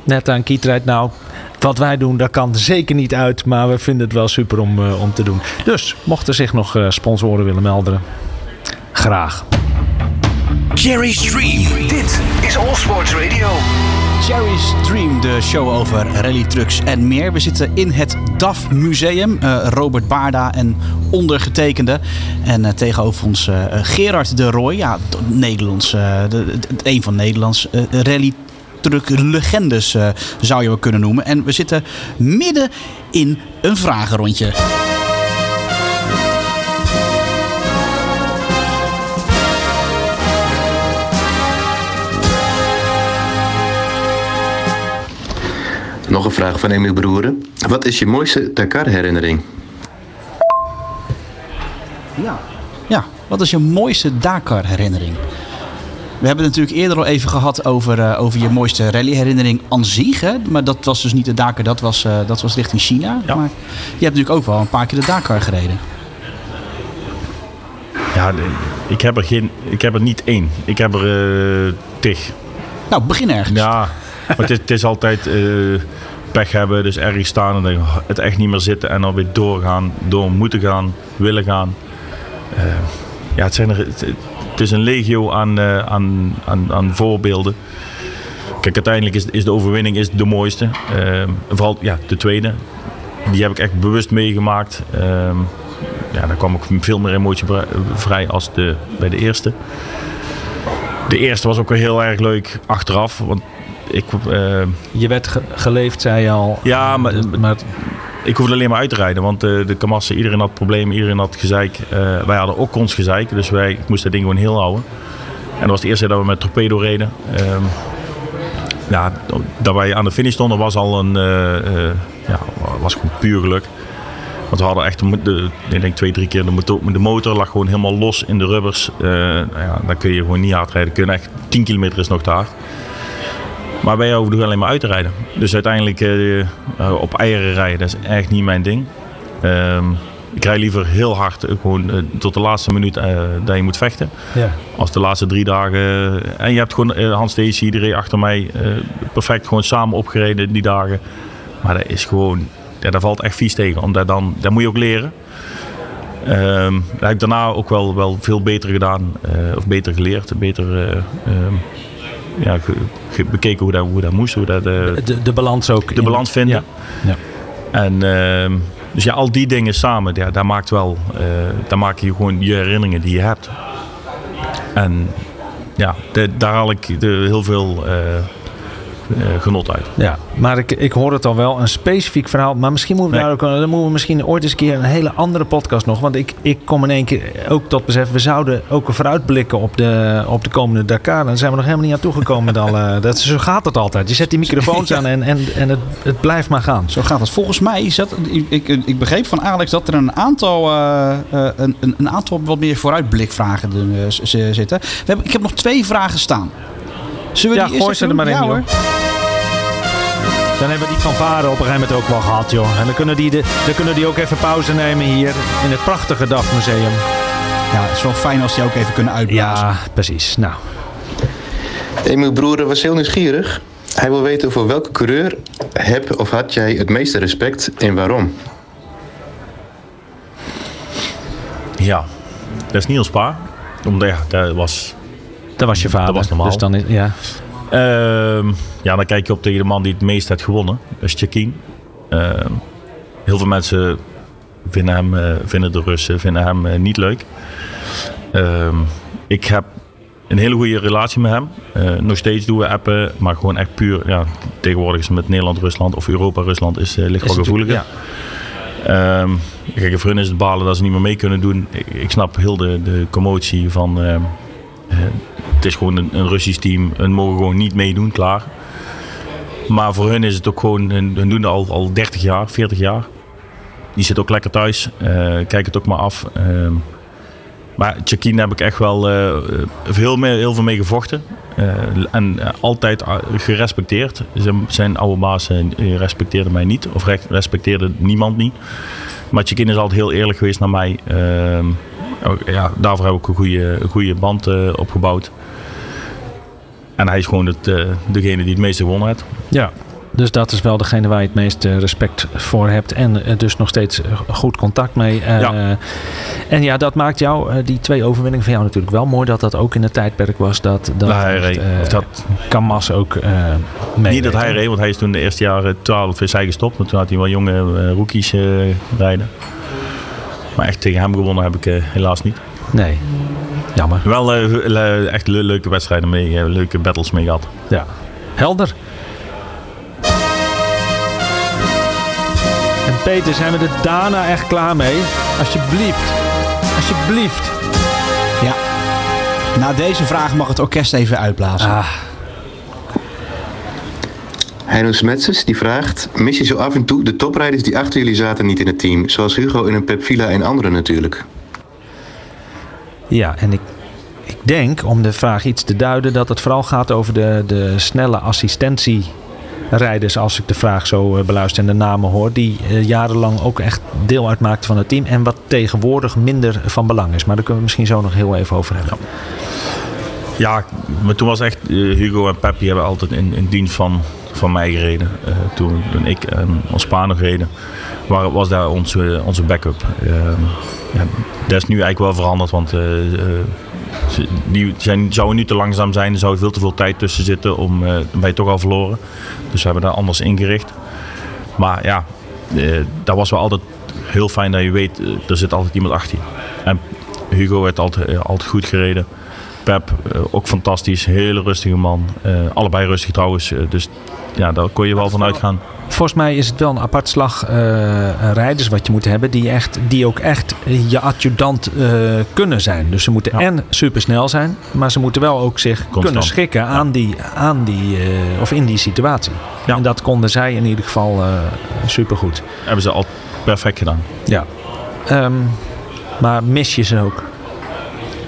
net aan kiet rijdt. Nou, wat wij doen, dat kan zeker niet uit. Maar we vinden het wel super om, eh, om te doen. Dus, mochten zich nog eh, sponsoren willen melden. Graag. Jerry Stream. Dit is All Sports Radio. Cherry's Dream, de show over rallytrucks en meer. We zitten in het DAF Museum. Eh, Robert Baarda en ondergetekende. En eh, tegenover ons Gerard de Rooij. Ja, Nederlands, eh, de, de- een van Nederlands eh legendes, eh, zou je wel kunnen noemen. En we zitten midden in een vragenrondje. Nog een vraag van Emiel Broeren. Wat is je mooiste Dakar-herinnering? Ja. ja, wat is je mooiste Dakar-herinnering? We hebben het natuurlijk eerder al even gehad over, eh, over je mooiste rally-herinnering aan zich. Hè? Maar dat was dus niet de Dakar, dat was, eh, dat was richting China. Ja. Maar je hebt natuurlijk ook wel een paar keer de Dakar gereden. Ja, ik heb er, geen, ik heb er niet één. Ik heb er eh tig. Nou, begin ergens. Ja, maar het is, het is altijd eh, pech hebben. Dus ergens staan en dan het echt niet meer zitten. En dan weer doorgaan, door moeten gaan, willen gaan. Ja, het, zijn er, het, het is een legio aan, eh, aan, aan, aan voorbeelden. Kijk, uiteindelijk is, is de overwinning is de mooiste. Eh, vooral ja, de tweede. Die heb ik echt bewust meegemaakt. Ehm, ja, daar kwam ook veel meer emotie vrij- als de, bij de eerste. De eerste was ook wel heel erg leuk achteraf. Want ik, eh, Je werd ge- geleefd, zei je al. Ja, maar- maar ik hoefde alleen maar uit te rijden. Want eh, de kamassen, iedereen had problemen, iedereen had gezeik. Eh, wij hadden ook ons gezeik. Dus wij ik moest dat ding gewoon heel houden. En dat was de eerste keer dat we met torpedo reden. Ehm, ja, dat wij aan de finish stonden was al een... eh, ja, was gewoon puur geluk. Want we hadden echt, de, ik denk twee, drie keer de motor, de motor lag gewoon helemaal los in de rubbers. Nou ja, dan kun je gewoon niet hard rijden. Kun echt 10 kilometer is nog hard. Maar wij hoefden alleen maar uit te rijden. Dus uiteindelijk eh, eh, op eieren rijden, dat is echt niet mijn ding. Ehm, ik rij liever heel hard, eh, gewoon tot de laatste minuut dat je moet vechten. ja. Als de laatste drie dagen. En je hebt gewoon Hans die reed achter mij. perfect gewoon samen opgereden die dagen. Maar dat is gewoon, ja, daar valt echt vies tegen. Omdat dan, dat moet je ook leren. Dat heb ik daarna ook wel, wel veel beter gedaan. of beter geleerd. Beter eh, ehm, ja, bekeken hoe dat, hoe dat moest. Hoe dat, eh, de, de balans ook. de in- balans vinden. Ja. Ja. En ehm, dus ja, al die dingen samen, ja, daar maakt wel, eh daar maak je gewoon je herinneringen die je hebt. En ja, de- daar haal ik de, heel veel eh, genot uit. Ja, maar ik, ik hoor het al wel, een specifiek verhaal. Maar misschien moeten we, Nee. daar ook, dan moeten we misschien ooit eens een keer een hele andere podcast nog. Want ik, ik kom in één keer ook tot besef, we zouden ook vooruitblikken op de, op de komende Dakar. Dan zijn we nog helemaal niet aan toegekomen met alle... Dat, zo gaat het altijd. Je zet die microfoons aan en, en, en het, het blijft maar gaan. Zo gaat het. Volgens mij zat, ik, ik, ik begreep van Alex dat er een aantal, eh, eh, een, een, een aantal wat meer vooruitblikvragen eh, zitten. We hebben, ik heb nog twee vragen staan. Zullen we Ja, die gooi ze er maar in, Ja, hoor. Dan hebben we die fanfare op een gegeven moment ook wel gehad, joh. En dan kunnen die, de, dan kunnen die ook even pauze nemen hier in het prachtige DAF Museum. Ja, het is wel fijn als die ook even kunnen uitblazen. Ja, precies. Nou, Emiel Broeren was heel nieuwsgierig. Hij wil weten voor welke coureur heb of had jij het meeste respect en waarom? Ja, dat is Niels Paar. Omdat ja, dat was dat was je vader. was normaal. Dus dan is, ja. Ehm, ja, dan kijk je op tegen de man die het meest heeft gewonnen. Dat is Chakien. Ehm, heel veel mensen vinden, hem, eh, vinden de Russen vinden hem eh, niet leuk. Ehm, ik heb een hele goede relatie met hem. Eh, nog steeds doen we appen, maar gewoon echt puur. Ja, tegenwoordig is het met Nederland-Rusland of Europa-Rusland is, ligt wel gevoeliger. ja. Ehm, kijk, voor hun is het balen dat ze niet meer mee kunnen doen. Ik, ik snap heel de, de commotie van... is gewoon een, Russisch team. Hun mogen gewoon niet meedoen, klaar. Maar voor hun is het ook gewoon... Hun, doen al, al 30 jaar, 40 jaar. Die zitten ook lekker thuis. eh kijk het ook maar af. Ehm, maar Chakine heb ik echt wel eh, heel, mee, heel veel mee gevochten. Eh, en altijd gerespecteerd. Zijn, oude baas respecteerde mij niet. Of re- respecteerde niemand niet. Maar Chakine is altijd heel eerlijk geweest naar mij. Ehm, ja, daarvoor heb ik een goede, een goede band opgebouwd. En hij is gewoon het, eh, degene die het meeste gewonnen heeft. Ja, dus dat is wel degene waar je het meeste respect voor hebt. En eh, dus nog steeds eh, goed contact mee. Ja. En ja, dat maakt jou, die twee overwinningen van jou natuurlijk wel mooi. Dat dat ook in het tijdperk was dat, dat, Dat hij reed. Of dat- Kamas ook mee Niet dat hij reed, want hij is toen de eerste jaren 12 is hij gestopt. Want toen had hij wel jonge rookies rijden. Maar echt tegen hem gewonnen heb ik helaas niet. Nee, jammer. Wel eh, le- echt le- leuke wedstrijden mee, eh, leuke battles mee gehad. Ja, helder. En Peter, zijn we er daarna echt klaar mee? Alsjeblieft. Alsjeblieft. Ja. Na deze vraag mag het orkest even uitblazen. Ah, Heino Smetses die vraagt: Mis je zo af en toe de toprijders die achter jullie zaten niet in het team? Zoals Hugo in een Pep Villa en anderen natuurlijk. Ja, en ik, ik denk, om de vraag iets te duiden, dat het vooral gaat over de, de snelle assistentierijders, als ik de vraag zo eh, beluister en de namen hoor, die eh, jarenlang ook echt deel uitmaakten van het team en wat tegenwoordig minder van belang is. Maar daar kunnen we misschien zo nog heel even over hebben. Ja, maar toen was echt, eh, Hugo en Pep die hebben altijd in, in dienst van, van mij gereden. Toen, ik en ons nog reden, waar, was daar onze, onze backup. Ehm, ja, dat is nu eigenlijk wel veranderd, want eh, eh, die zijn, zouden nu te langzaam zijn. Er zou veel te veel tijd tussen zitten om, eh, dan ben je toch al verloren. Dus we hebben daar anders ingericht. Maar ja, dat was wel altijd heel fijn dat je weet, er zit altijd iemand achter. En Hugo werd altijd, altijd goed gereden. Pep, ook fantastisch. Hele rustige man. Allebei rustig trouwens. dus ja, daar kon je wel van uitgaan. Volgens mij is het wel een apart slag eh, rijders wat je moet hebben, die, echt, die ook echt je adjudant eh, kunnen zijn. Dus ze moeten Ja. en supersnel zijn, maar ze moeten wel ook zich Constant. kunnen schikken aan die, aan die, eh, of in die situatie. Ja. En dat konden zij in ieder geval eh supergoed. Hebben ze al perfect gedaan. Ja. Ehm, maar mis je ze ook?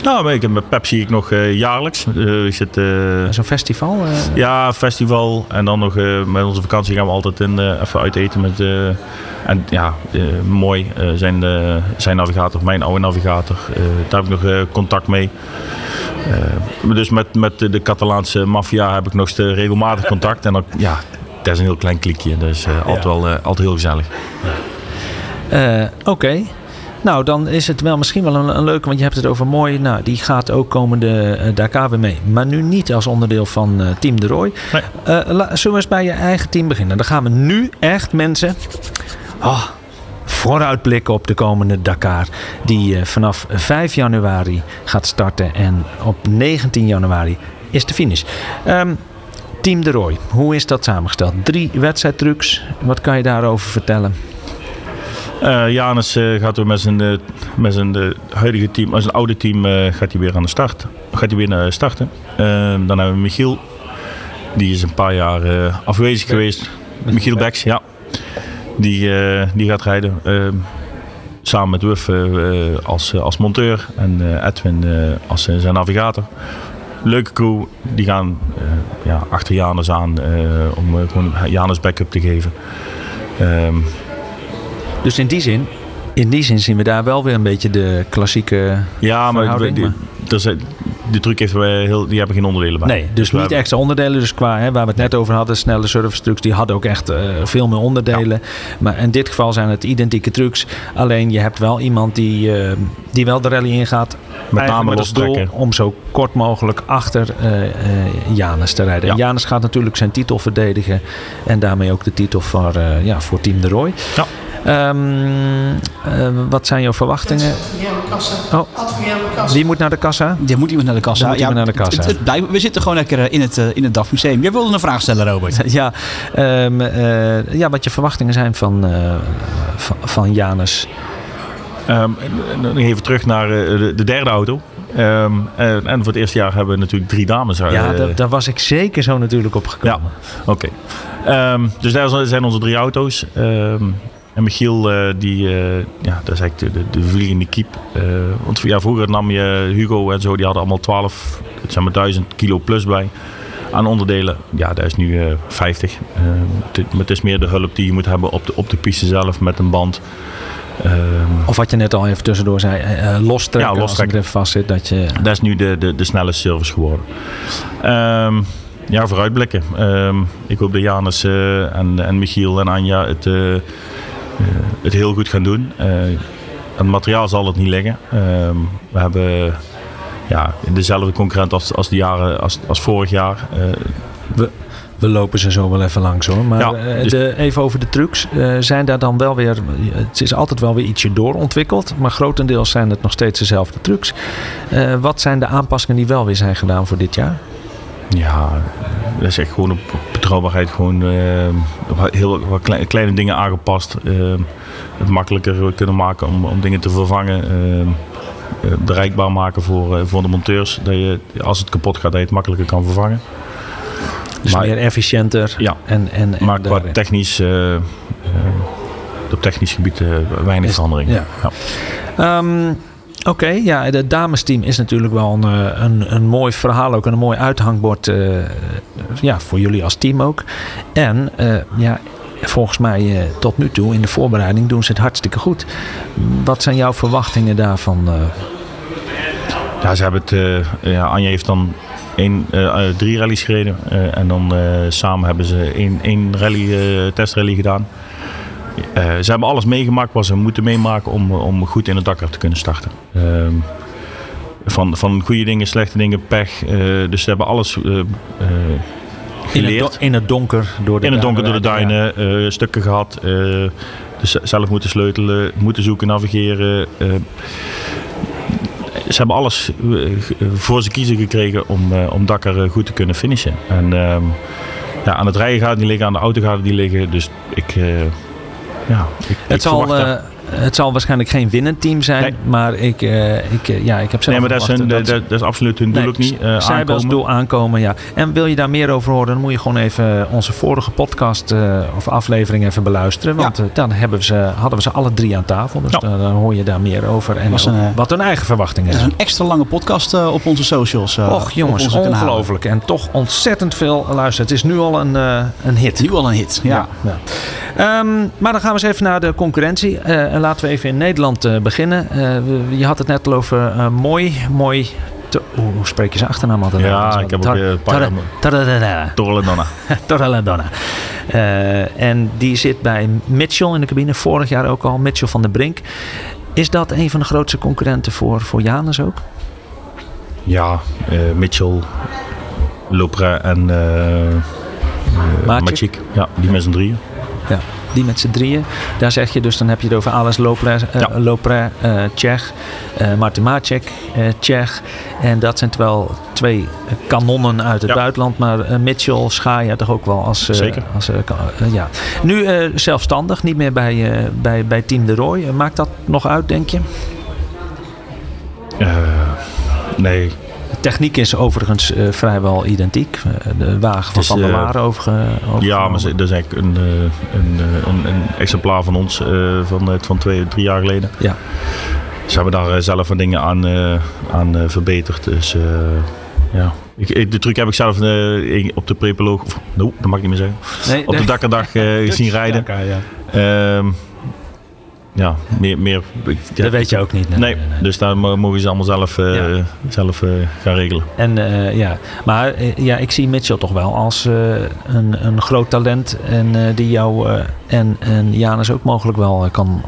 Nou, ik, met Pep zie ik nog eh, jaarlijks. Ik zit, eh, Zo'n festival? ja, festival. En dan nog met onze vakantie gaan we altijd in, even uit eten. Met, en ja, mooi. zijn, zijn navigator, mijn oude navigator. daar heb ik nog contact mee. Dus met, met de Catalaanse maffia heb ik nog regelmatig contact. En dan, ja, dat is een heel klein klikje. Dus altijd, wel, altijd heel gezellig. Oké. Nou, dan is het wel misschien wel een, een leuke, want je hebt het over mooi. Nou, die gaat ook komende eh, Dakar weer mee. Maar nu niet als onderdeel van eh, Team de Roy. Nee. La- zullen we eens bij je eigen team beginnen? Dan gaan we nu echt mensen oh, vooruitblikken op de komende Dakar. Die vanaf 5 januari gaat starten. En op 19 januari is de finish. Ehm, Team de Roy, hoe is dat samengesteld? Drie wedstrijdtrucs. Wat kan je daarover vertellen? Eh Janus eh, gaat weer met zijn, eh, met zijn huidige team, met zijn oude team, gaat hij weer aan de start. Gaat hij weer naar starten. Eh, dan hebben we Michiel. Die is een paar jaar afwezig geweest. Michiel Beks, ja. Die, die gaat rijden. eh, samen met Wuf eh, als, als monteur. En Edwin als zijn navigator. Leuke crew. Die gaan ja, achter Janus aan om gewoon Janus backup te geven. Ehm, Dus in die zin, in die zin zien we daar wel weer een beetje de klassieke. Ja, maar er zijn, de truc heeft heel, die hebben geen onderdelen bij. Nee, dus niet hebben- extra onderdelen. Dus qua hè, waar we het net over hadden, snelle service trucks, die hadden ook echt eh, veel meer onderdelen. Maar in dit geval zijn het identieke trucks. Alleen je hebt wel iemand die, eh, die wel de rally ingaat. Met name met als doel om zo kort mogelijk achter eh, eh, Janus te rijden. Ja. En Janus gaat natuurlijk zijn titel verdedigen. En daarmee ook de titel voor, eh, ja, voor Team de Roy. Ja. Ehm, eh, wat zijn jouw verwachtingen? Oh, wie moet naar de kassa? Je moet iemand naar de kassa. Dan moet iemand naar de het- kassa. het- het blijft- we zitten gewoon lekker eh, in het, eh, in het DAF Museum. Jij wilde een vraag stellen, Robert. Ja, ehm, eh, ja, wat je verwachtingen zijn van, eh, van, van Janus. Ehm, even terug naar de, de derde auto. Ehm, en, en voor het eerste jaar hebben we natuurlijk drie dames. Ja, daar, daar was ik zeker zo natuurlijk op gekomen. Ja, oké. Ehm, dus daar zijn onze drie auto's. Ehm, en Michiel, eh, die, eh, ja, dat is eigenlijk de, de, de vliegende kiep. Eh, want ja, vroeger nam je Hugo en zo, die hadden allemaal 12, het zijn maar 1000 kilo plus bij aan onderdelen. Ja, dat is nu eh 50. Ehm, het, maar het is meer de hulp die je moet hebben op de, op de piste zelf met een band. Of wat je net al even tussendoor zei, lostrekken Ja, als lostrekken. het vast zit. Dat je, Dat is nu de, de, de snelle service geworden. Ehm, ja, vooruitblikken. Ehm, ik hoop dat Janus en, en Michiel en Anja het, het heel goed gaan doen. Eh, het materiaal zal het niet liggen. Ehm, we hebben ja, dezelfde concurrent als, als, de jaren, als, als vorig jaar. Eh, we, we lopen ze zo wel even langs hoor. Maar Ja, eh, dus- de, even over de trucks. Eh, zijn daar dan wel weer, het is altijd wel weer ietsje doorontwikkeld. Maar grotendeels zijn het nog steeds dezelfde trucks. Eh, wat zijn de aanpassingen die wel weer zijn gedaan voor dit jaar? Ja, dat is echt gewoon op betrouwbaarheid. Gewoon eh, heel wat klei- kleine dingen aangepast. eh, het makkelijker kunnen maken om, om dingen te vervangen. eh, eh, bereikbaar maken voor, eh, voor de monteurs. Dat je, als het kapot gaat, dat je het makkelijker kan vervangen. Dus Maar- meer efficiënter. Ja. En, en, en Maar qua daarin. technisch, eh, op technisch gebied weinig Is- verandering. ja. Ehm, Oké, ja, het damesteam is natuurlijk wel een, eh, een, een mooi verhaal ook en een mooi uithangbord eh, ja, voor jullie als team ook. En eh, ja, volgens mij tot nu toe in de voorbereiding doen ze het hartstikke goed. Wat zijn jouw verwachtingen daarvan? Ja, ze hebben het. ja, heeft dan één, drie rallies gereden. en dan samen hebben ze één, één rally, testrally gedaan. Eh, ze hebben alles meegemaakt wat ze moeten meemaken om, om goed in het Dakar te kunnen starten. Ehm, van, van goede dingen, slechte dingen, pech. eh, dus ze hebben alles eh, eh, in, het, geleerd. in het donker door de In het donker door de duinen, ja. eh, stukken gehad. eh, dus zelf moeten sleutelen, moeten zoeken, navigeren. eh. ze hebben alles eh, voor ze kiezen gekregen om, eh, om Dakar eh, goed te kunnen finishen. En ehm, ja, aan het rijden gaat het niet liggen, aan de auto gaat het niet liggen. Dus ik, eh, ja, ik, ik Het zal, verwacht dat- eh, het zal waarschijnlijk geen winnend team zijn, Nee. maar ik, eh, ik, eh, ja, ik heb zelf nee, maar dat is, hun, dat, dat is absoluut hun doel Nee, ook niet. eh, zij hebben als aankomen. doel aankomen, ja. En wil je daar meer over horen, dan moet je gewoon even onze vorige podcast eh, of aflevering even beluisteren. Want eh, dan hebben we ze, hadden we ze alle drie aan tafel. Dus Ja. dan, dan hoor je daar meer over. En een, eh, wat hun eigen verwachtingen Het is zijn. een extra lange podcast eh, op onze socials. eh, Och jongens, ongelooflijk. En toch ontzettend veel luisteren. Het is nu al een, eh, een hit. Nu al een hit. Ja. Ja. Ehm, maar dan gaan we eens even naar de concurrentie. Eh, en laten we even in Nederland eh, beginnen. Eh, je had het net al over mooi. Mooi. te- hoe spreek je zijn achternaam altijd? Ja, ik heb ook, een paar. Torreladonna. Torreladonna. Eh, en die zit bij Mitchell in de cabine. Vorig jaar ook al. Mitchell van der Brink. Is dat een van de grootste concurrenten voor, voor Janus ook? Ja, Mitchell, Lopra en Maciek. Maciek. Ja, die met z'n drieën. Ja, die met z'n drieën. Daar zeg je dus, dan heb je het over Ales Lopre, eh Ja. Lopre eh, Tsjech, eh Martin Macek, Tsjech. En dat zijn wel twee kanonnen uit het Ja. buitenland. Maar Mitchell schaar je toch ook wel als... Zeker. als ja. Nu zelfstandig, niet meer bij, bij, bij Team de Roy. Maakt dat nog uit, denk je? Nee, De techniek is overigens eh, vrijwel identiek. Eh, de wagen van Van der eh, Laren overge, ja, maar dat is eigenlijk een, eh, een, eh, een, een exemplaar van ons eh, van, eh, van twee, drie jaar geleden. Ja. Ze hebben daar eh, zelf wat dingen aan, eh, aan eh, verbeterd. Dus eh, ja. Ik, de truc heb ik zelf eh, op de prepoloog, of no, dat mag ik niet meer zeggen, Nee, op de dakkerdag eh zien rijden. Ehm, ja, meer, meer ja, Dat weet je ook niet. Nee, dus daar mo- mogen ze allemaal zelf, eh, Ja. zelf eh, gaan regelen. En eh, ja, maar ja, ik zie Mitchell toch wel als een, een groot talent. En die jou en, en Janus ook mogelijk wel kan,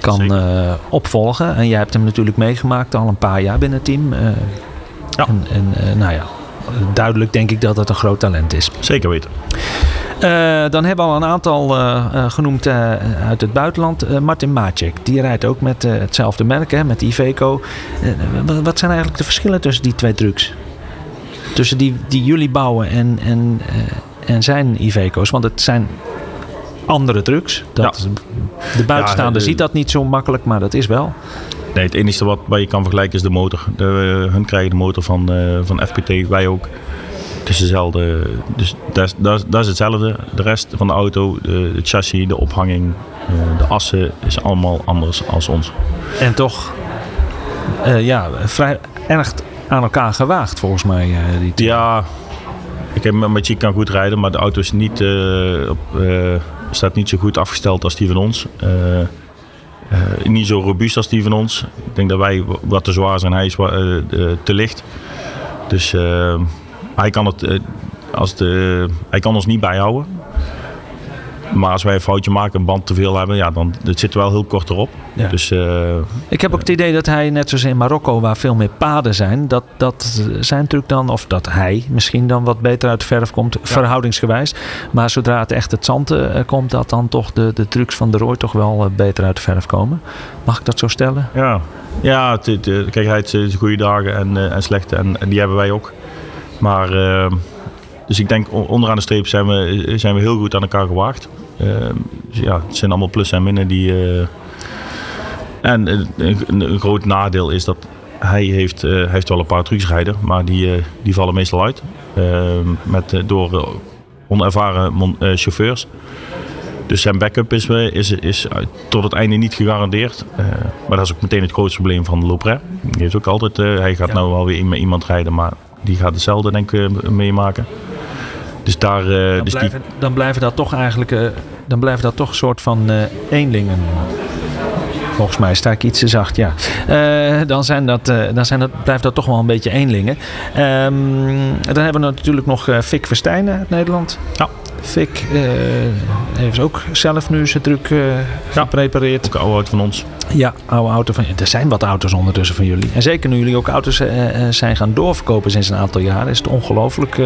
kan opvolgen. En jij hebt hem natuurlijk meegemaakt al een paar jaar binnen het team. Ja. En, en nou ja, duidelijk denk ik dat het een groot talent is. Zeker weten. Eh, dan hebben we al een aantal eh, eh, genoemd uit het buitenland. Martin Macek, die rijdt ook met hetzelfde merk, hè, met Iveco. Wa- wat zijn eigenlijk de verschillen tussen die twee trucks? Tussen die, die jullie bouwen en, en, en zijn Iveco's? Want het zijn andere trucks. Dat, De buitenstaander Ja, eh, ziet dat niet zo makkelijk, maar dat is wel. Nee, het enige wat, wat je kan vergelijken is de motor. De, hun krijgen de motor van, eh, van FPT, wij ook. Het is dezelfde. Dus dat is, dat, is, dat is hetzelfde. De rest van de auto, de, de chassis, de ophanging, eh, de assen is allemaal anders als ons. En toch eh, ja, vrij erg aan elkaar gewaagd volgens mij. eh, die. Ja, ik heb met Chic kan goed rijden, maar de auto is niet, eh, op, eh, staat niet zo goed afgesteld als die van ons. Eh, eh, niet zo robuust als die van ons. Ik denk dat wij wat te zwaar zijn, hij is eh, te licht. Dus hij, kan het, als de, hij kan ons niet bijhouden. Maar als wij een foutje maken, een band te veel hebben, ja, dan het zit wel heel kort erop. Ja. Dus eh, Ik heb ook het idee dat hij, net zoals in Marokko, waar veel meer paden zijn, dat, dat zijn truc dan, of dat hij misschien dan wat beter uit de verf komt, verhoudingsgewijs. Maar zodra het echt het zand eh, komt, dat dan toch de, de trucs van de Roy toch wel eh, beter uit de verf komen. Mag ik dat zo stellen? Ja, ja het, het, eh, kijk, hij heeft goede dagen en, eh, en slechte en, en die hebben wij ook. Maar, eh, dus ik denk onderaan de streep zijn we, zijn we heel goed aan elkaar gewaagd. Eh, dus ja, het zijn allemaal plussen en minnen die... eh, en eh, een, een groot nadeel is dat hij heeft, eh, hij heeft wel een paar trucs rijden, maar die, die vallen meestal uit. Ehm, met, door onervaren chauffeurs. Dus zijn backup is, is, is tot het einde niet gegarandeerd. Maar dat is ook meteen het grootste probleem van Lopre. Die heeft ook altijd, hij gaat nou wel weer met iemand rijden, maar die gaat hetzelfde denk ik meemaken. Dus daar, eh, Dan, dus die, blijven, dan blijven dat toch eigenlijk, eh, dan blijven dat toch een soort van eh, eenlingen. Volgens mij sta ik iets te zacht, ja. Dan zijn dat, dan zijn dat, blijft dat toch wel een beetje eenlingen. Ehm, dan hebben we natuurlijk nog Fik Verstijnen uit Nederland. Ja. Fik eh, heeft ook zelf nu zijn truc eh geprepareerd. ook een oude auto van ons. Ja, oude auto van Er zijn wat auto's ondertussen van jullie. En zeker nu jullie ook auto's eh, zijn gaan doorverkopen sinds een aantal jaren, is het ongelooflijk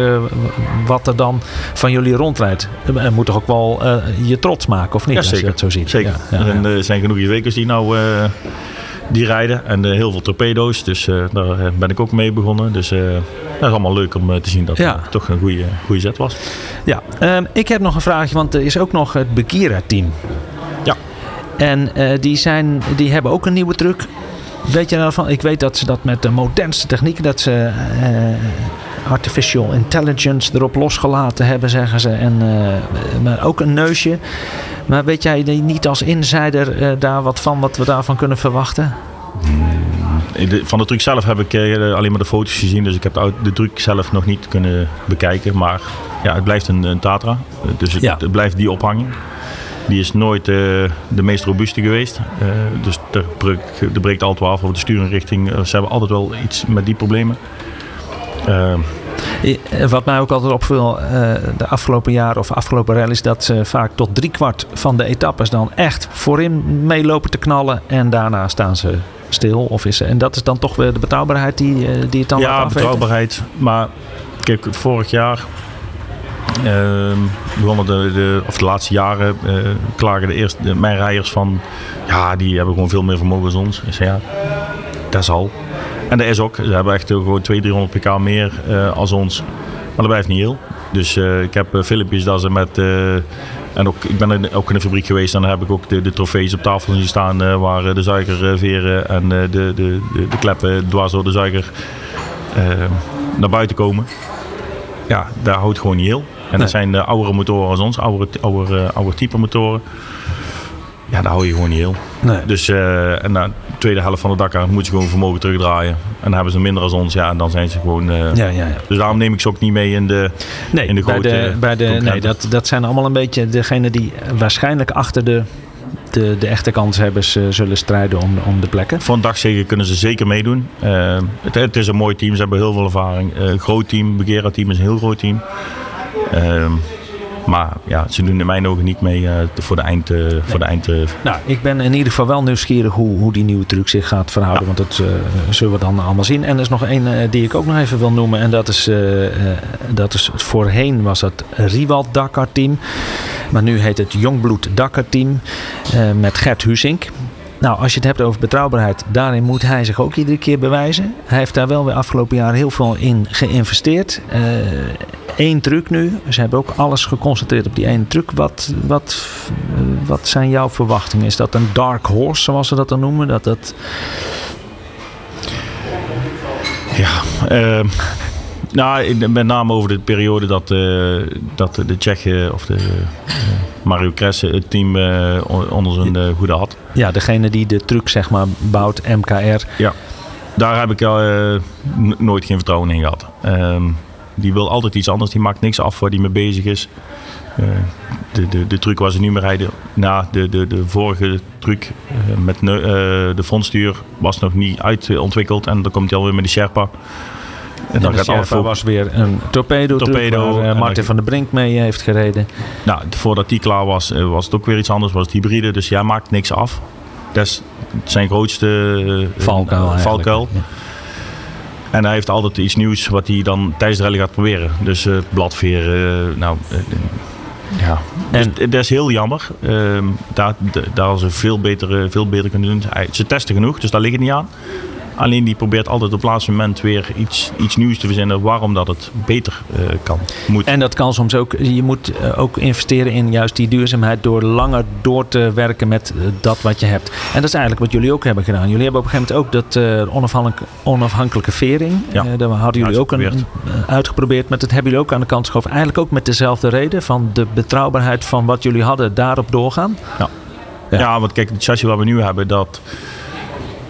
wat er dan van jullie rondrijdt. Er moet toch ook wel je trots maken, of niet? Ja, als je zeker. dat zo ziet. Zeker. Ja. En er zijn genoeg Iwekers die nou die rijden. En eh, heel veel torpedo's. Dus eh, daar eh, ben ik ook mee begonnen. Dus dat is allemaal leuk om te zien dat Ja. het toch een goede, goede zet was. Ja, ehm, ik heb nog een vraagje, want er is ook nog het Bekira-team. Ja. En die, zijn, die hebben ook een nieuwe truck. Weet je daarvan? Ik weet dat ze dat met de modernste technieken, dat ze artificial intelligence erop losgelaten hebben, zeggen ze. En, maar ook een neusje. Maar weet jij niet als insider eh, daar wat van, wat we daarvan kunnen verwachten? Eh, Van de truck zelf heb ik eh, alleen maar de foto's gezien. Dus ik heb de, truck zelf nog niet kunnen bekijken. Maar ja, het blijft een, een Tatra. Eh, Dus het, Ja. het blijft die ophanging. Die is nooit eh, de meest robuuste geweest. Eh, dus er breekt, er breekt altijd wel af over de sturingrichting. Eh, ze hebben altijd wel iets met die problemen. Eh, Wat mij ook altijd opviel eh, de afgelopen jaren of afgelopen rallies, dat ze vaak tot driekwart van de etappes dan echt voorin meelopen te knallen en daarna staan ze stil. Of is, en dat is dan toch weer de betrouwbaarheid die, eh, die het dan laat ja, afweten? betrouwbaarheid. Maar kijk, vorig jaar ehm begonnen de, de, of de laatste jaren klagen de eerste, de, mijn rijders van, ja, die hebben gewoon veel meer vermogen dan ons. Ik zei, ja, dat is al. En dat is ook. Ze hebben echt gewoon 200, 300 pk meer eh, als ons. Maar dat blijft niet heel. Dus eh, ik heb eh, filmpjes dat ze met... en ook, ik ben in- ook in de fabriek geweest en dan heb ik ook de, de trofees op tafel zien staan waar de suikerveren en de, de, de, de kleppen dwars door de suiker eh, naar buiten komen. Ja, daar houdt gewoon niet heel. En Nee. dat zijn eh, oudere motoren als ons, oude, oude, oude type motoren. Ja, daar hou je gewoon niet heel. Nee. Dus eh, en de tweede helft van de Dakar moet je gewoon vermogen terugdraaien. En dan hebben ze minder als ons, ja, en dan zijn ze gewoon... eh, Ja, ja, ja. Dus daarom neem ik ze ook niet mee in de, Nee, in de bij grote de, bij de, nee dat, dat zijn allemaal een beetje degenen die waarschijnlijk achter de, de, de echte kanshebbers eh, zullen strijden om, om de plekken. Voor een dagzege kunnen ze zeker meedoen. Eh, het, het is een mooi team, ze hebben heel veel ervaring. Groot team, Begera team is een heel groot team. Maar ja, ze doen in mijn ogen niet mee eh, voor de eind. eh, voor de eind eh, Nou, ik ben in ieder geval wel nieuwsgierig hoe, hoe die nieuwe truc zich gaat verhouden. Want dat zullen we dan allemaal zien. En er is nog één die ik ook nog even wil noemen. En dat is, dat is voorheen was het Riwald Dakar team. Maar nu heet het Jongbloed Dakar team. met Gert Husink. Nou, als je het hebt over betrouwbaarheid, daarin moet hij zich ook iedere keer bewijzen. Hij heeft daar wel weer afgelopen jaar heel veel in geïnvesteerd. Eén truc nu. Ze hebben ook alles geconcentreerd op die ene truc. Wat, wat, eh, wat zijn jouw verwachtingen? Is dat een dark horse, zoals ze dat dan noemen? Dat dat... Ja, ehm, nou, met name over de periode dat, eh, dat de Tsjechen of de eh, Mario Kresse het team eh, on- onder zijn eh, hoede had. Ja, degene die de truc zeg maar bouwt, MKR. Ja, daar heb ik eh, nooit geen vertrouwen in gehad. Ehm, die wil altijd iets anders, die maakt niks af waar die mee bezig is. De, de, de truc waar ze nu mee rijden, na de, de, de vorige truc eh, met de frontstuur was nog niet uitontwikkeld. En dan komt hij alweer met die Sherpa. En dan gaat alles Sherpa voor. was weer een torpedo, Torpedo, waar eh, Martin van der Brink mee heeft gereden. Nou, voordat die klaar was, eh, was het ook weer iets anders. Was het hybride, dus jij maakt niks af. Dat is zijn grootste eh, Valkuil eh, eigenlijk. valkuil. Ja. En hij heeft altijd iets nieuws wat hij dan tijdens de rally gaat proberen. Dus eh bladveer, eh, nou, eh, ja. Dus En- d- dat is heel jammer. Ehm, daar, daar hadden ze veel beter, eh, veel beter kunnen doen. Ze testen genoeg, dus daar ligt het niet aan. Alleen die probeert altijd op het laatste moment weer iets, iets nieuws te verzinnen waarom dat het beter eh, kan. Moet. En dat kan soms ook. Je moet eh, ook investeren in juist die duurzaamheid door langer door te werken met eh, dat wat je hebt. En dat is eigenlijk wat jullie ook hebben gedaan. Jullie hebben op een gegeven moment ook dat onafhankelijke, onafhankelijke vering. Ja. daar hadden jullie ook een, Uitgeprobeerd. uitgeprobeerd. Maar dat hebben jullie ook aan de kant geschoven. Eigenlijk ook met dezelfde reden van de betrouwbaarheid van wat jullie hadden daarop doorgaan. Ja. Ja. Ja. want kijk, het chassis wat we nu hebben, dat,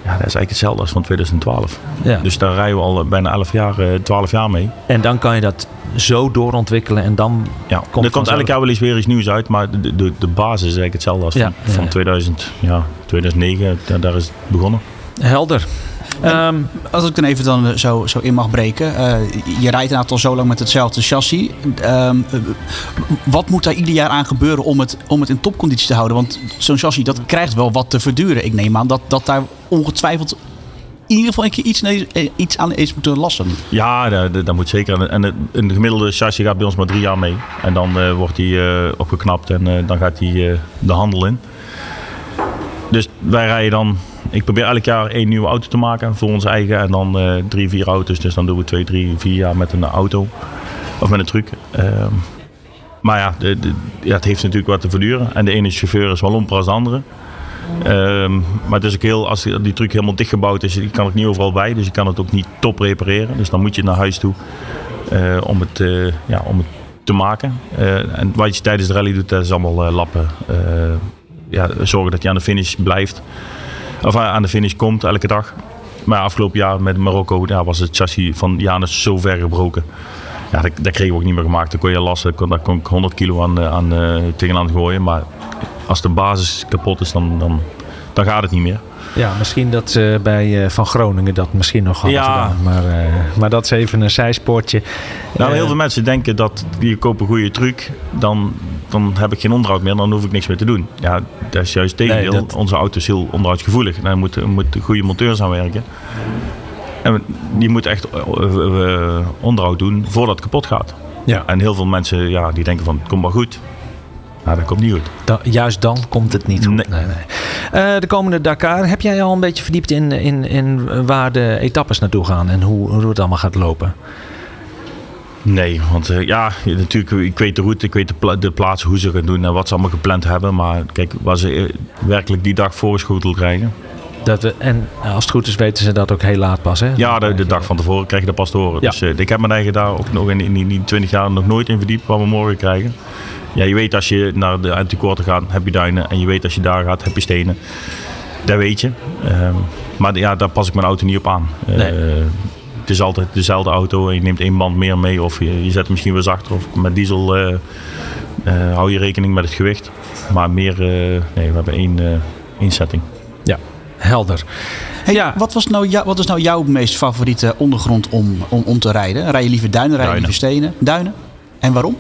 ja, dat is eigenlijk hetzelfde als van 2012. Ja. Dus daar rijden we al bijna 11 jaar, eh, 12 jaar mee. En dan kan je dat zo doorontwikkelen en dan Ja, Komt er komt elk jaar wel eens weer iets nieuws uit, maar de, de, de basis is eigenlijk hetzelfde als Ja, van, ja, van ja. 2000, ja, 2009. Daar, daar is het begonnen. helder. Ehm, Als ik dan even dan zo, zo in mag breken. eh, je rijdt inderdaad al zo lang met hetzelfde chassis. Ehm, eh, wat moet daar ieder jaar aan gebeuren om het, om het in topconditie te houden? Want zo'n chassis dat krijgt wel wat te verduren. Ik neem aan dat, dat daar ongetwijfeld in ieder geval een keer iets, eh, iets aan is moeten lassen. Ja, dat, moet zeker. En- een gemiddelde chassis gaat bij ons maar drie jaar mee. En dan wordt die opgeknapt en dan gaat die de handel in. Dus wij rijden dan... Ik probeer elk jaar één nieuwe auto te maken voor ons eigen. En dan eh, drie, vier auto's. Dus dan doen we twee, drie, vier jaar met een auto. Of met een truck. Ehm, maar ja, ja, het heeft natuurlijk wat te verduren. En de ene chauffeur is wel lomper als de andere. Ehm, maar het is ook heel, als die truck helemaal dichtgebouwd is, die kan ook niet overal bij. Dus je kan het ook niet top repareren. Dus dan moet je naar huis toe eh, om, het, eh, ja, om het te maken. En wat je tijdens de rally doet, dat is allemaal lappen. Ja, zorgen dat je aan de finish blijft. Of eh, aan de finish komt elke dag. Maar afgelopen jaar met Marokko was het chassis van Janus zo ver gebroken. Ja, dat, dat kregen we ook niet meer gemaakt. Dan kon je lassen, daar kon ik 100 kilo aan, eh, aan, eh, tegenaan gooien. Maar als de basis kapot is, dan, dan, dan gaat het niet meer. Ja, misschien dat ze bij eh, Van Groningen dat misschien nog hadden Ja. gedaan. Maar, eh, maar dat is even een zijspoortje. Nou, Eh, heel veel mensen denken dat je koopt een goede truc, dan, dan heb ik geen onderhoud meer, dan hoef ik niks meer te doen. Ja, dat is juist het tegendeel. Nee, dat- Onze auto is heel onderhoudsgevoelig. Daar moeten moet goede monteurs aan werken. En die moeten echt onderhoud doen voordat het kapot gaat. Ja. En heel veel mensen ja, die denken van het komt maar goed. Nou, dat komt niet goed. Da- juist dan komt het niet goed. Nee. Nee, nee. Eh, de komende Dakar, heb jij al een beetje verdiept in, in, in waar de etappes naartoe gaan en hoe, hoe het allemaal gaat lopen? Nee, want eh, ja, natuurlijk, ik weet de route, ik weet de, pla de plaatsen, hoe ze gaan doen en wat ze allemaal gepland hebben. Maar kijk, waar ze eh, werkelijk die dag voorgeschoteld krijgen. Dat we, en als het goed is, weten ze dat ook heel laat pas. Hè? Ja, de, de dag van tevoren krijg je dat pas te horen. Ja. Dus eh, ik heb me eigen daar ook nog in, in die- die 20 jaar nog nooit in verdiept wat we morgen krijgen. Ja, je weet als je naar de antikorten gaat, heb je duinen. En je weet als je daar gaat, heb je stenen. Dat weet je. Ehm, maar ja, daar pas ik mijn auto niet op aan. Eh, Nee. het is altijd dezelfde auto en je neemt één band meer mee. Of je, je zet hem misschien wel zachter. Of met diesel eh, eh, hou je rekening met het gewicht. Maar meer, eh, nee, we hebben één, eh, één setting. Helder. Hey, Ja. wat, was nou jou, wat is nou jouw meest favoriete ondergrond om, om, om te rijden? Rij je liever duinen, rij je liever stenen? Duinen. En waarom?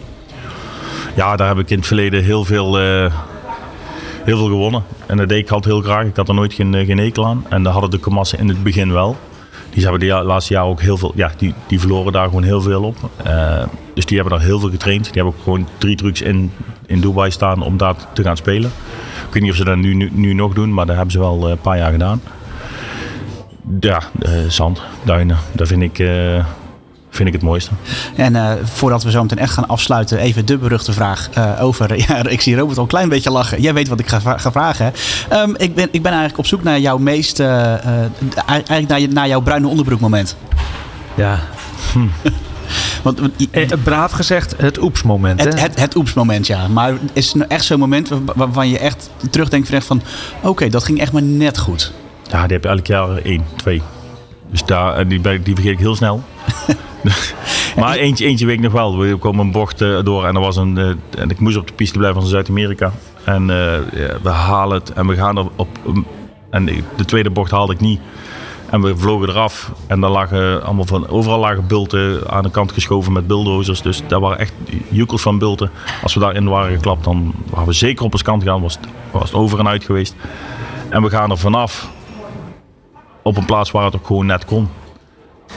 Ja, daar heb ik in het verleden heel veel, eh, heel veel gewonnen. En dat deed ik altijd heel graag. Ik had er nooit geen, eh, geen hekel aan. En dat hadden de Kamassen in het begin wel. Die hebben de laatste jaren ook heel veel, ja, die, die verloren daar gewoon heel veel op. Eh, dus die hebben daar heel veel getraind. Die hebben ook gewoon drie trucs in, in Dubai staan om daar te gaan spelen. Ik weet niet of ze dat nu, nu, nu nog doen, maar dat hebben ze wel eh, een paar jaar gedaan. Ja, eh, zand, duinen, dat vind ik, eh, vind ik het mooiste. En eh, voordat we zo meteen echt gaan afsluiten, even de beruchte vraag eh, over. Ja, ik zie Robert al een klein beetje lachen. Jij weet wat ik ga, ga vragen. hè? Ehm, ik, ben, ik ben eigenlijk op zoek naar jouw meest. eh, eh, eigenlijk naar, je, naar jouw bruine onderbroekmoment. Ja. Want, want- Eh, braaf gezegd, het oepsmoment. het, hè? het, het oepsmoment, ja. Maar is het nou echt zo'n moment waar- waarvan je echt terugdenkt van, van oké, dat ging echt maar net goed. Ja, die heb je elk jaar één, twee. Dus daar, en die, die vergeet ik heel snel. maar eentje, eentje weet ik nog wel. We komen een bocht eh, door en er was een. eh, en ik moest op de piste blijven van Zuid-Amerika. En eh, ja, we halen het en we gaan er op. um, en de tweede bocht haalde ik niet. En we vlogen eraf. En daar lagen allemaal van. Overal lagen bulten aan de kant geschoven met bulldozers. Dus daar waren echt joekels van bulten. Als we daarin waren geklapt, dan waren we zeker op ons kant gegaan. Was was het over en uit geweest. En we gaan er vanaf op een plaats waar het ook gewoon net kon.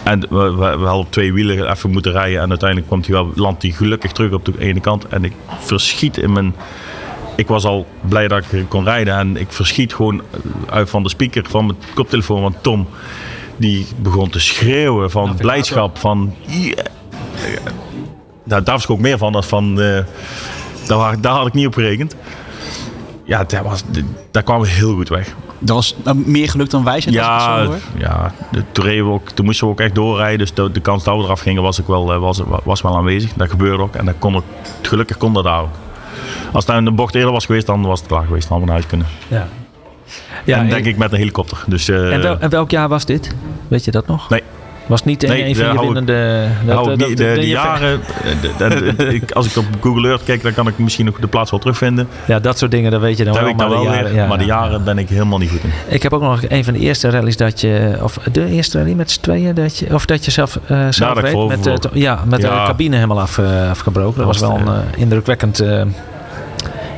En we, we, we hadden twee wielen even moeten rijden. En uiteindelijk kwam hij wel, landt hij gelukkig terug op de ene kant. En ik verschiet in mijn... Ik was al blij dat ik kon rijden. En ik verschiet gewoon uit van de speaker van mijn koptelefoon. Want Tom, die begon te schreeuwen van blijdschap. Van, yeah. Daar, daar was ik ook meer van dan van. eh, daar, daar had ik niet op gerekend. Ja, daar, was, daar kwamen we heel goed weg. Dat was eh, meer geluk dan wijsheid. Ja, zo ja de, toen, we ook, toen moesten we ook echt doorrijden. Dus de, de kans dat we eraf gingen was, ik wel, eh, was, was wel aanwezig. Dat gebeurde ook. En dat kon ook, gelukkig kon dat daar ook. Als het nou een bocht eerder was geweest, dan was het klaar geweest. Dan hadden we naar huis kunnen. Ja. Ja, en denk ik met een helikopter. Dus, eh, En, wel- en welk jaar was dit? Weet je dat nog? Nee. Was niet een, Nee, een van je ik- winnende... Nou, de, de jaren, eh, de- de- als ik op Google Earth kijk, dan kan ik misschien nog de plaats wel terugvinden. Ja, dat soort dingen, dat weet je dan Dat wel. maar wel de weer. jaren- ja, maar de ja. jaren ben ik helemaal niet goed in. Ik heb ook nog een van de eerste rallies dat je... Of de eerste rally met z'n tweeën, dat je, of dat je zelf, eh zelf reed. voor Met, eh, ja, met de Ja. cabine helemaal af, eh, afgebroken. Dat was wel een eh, indrukwekkend...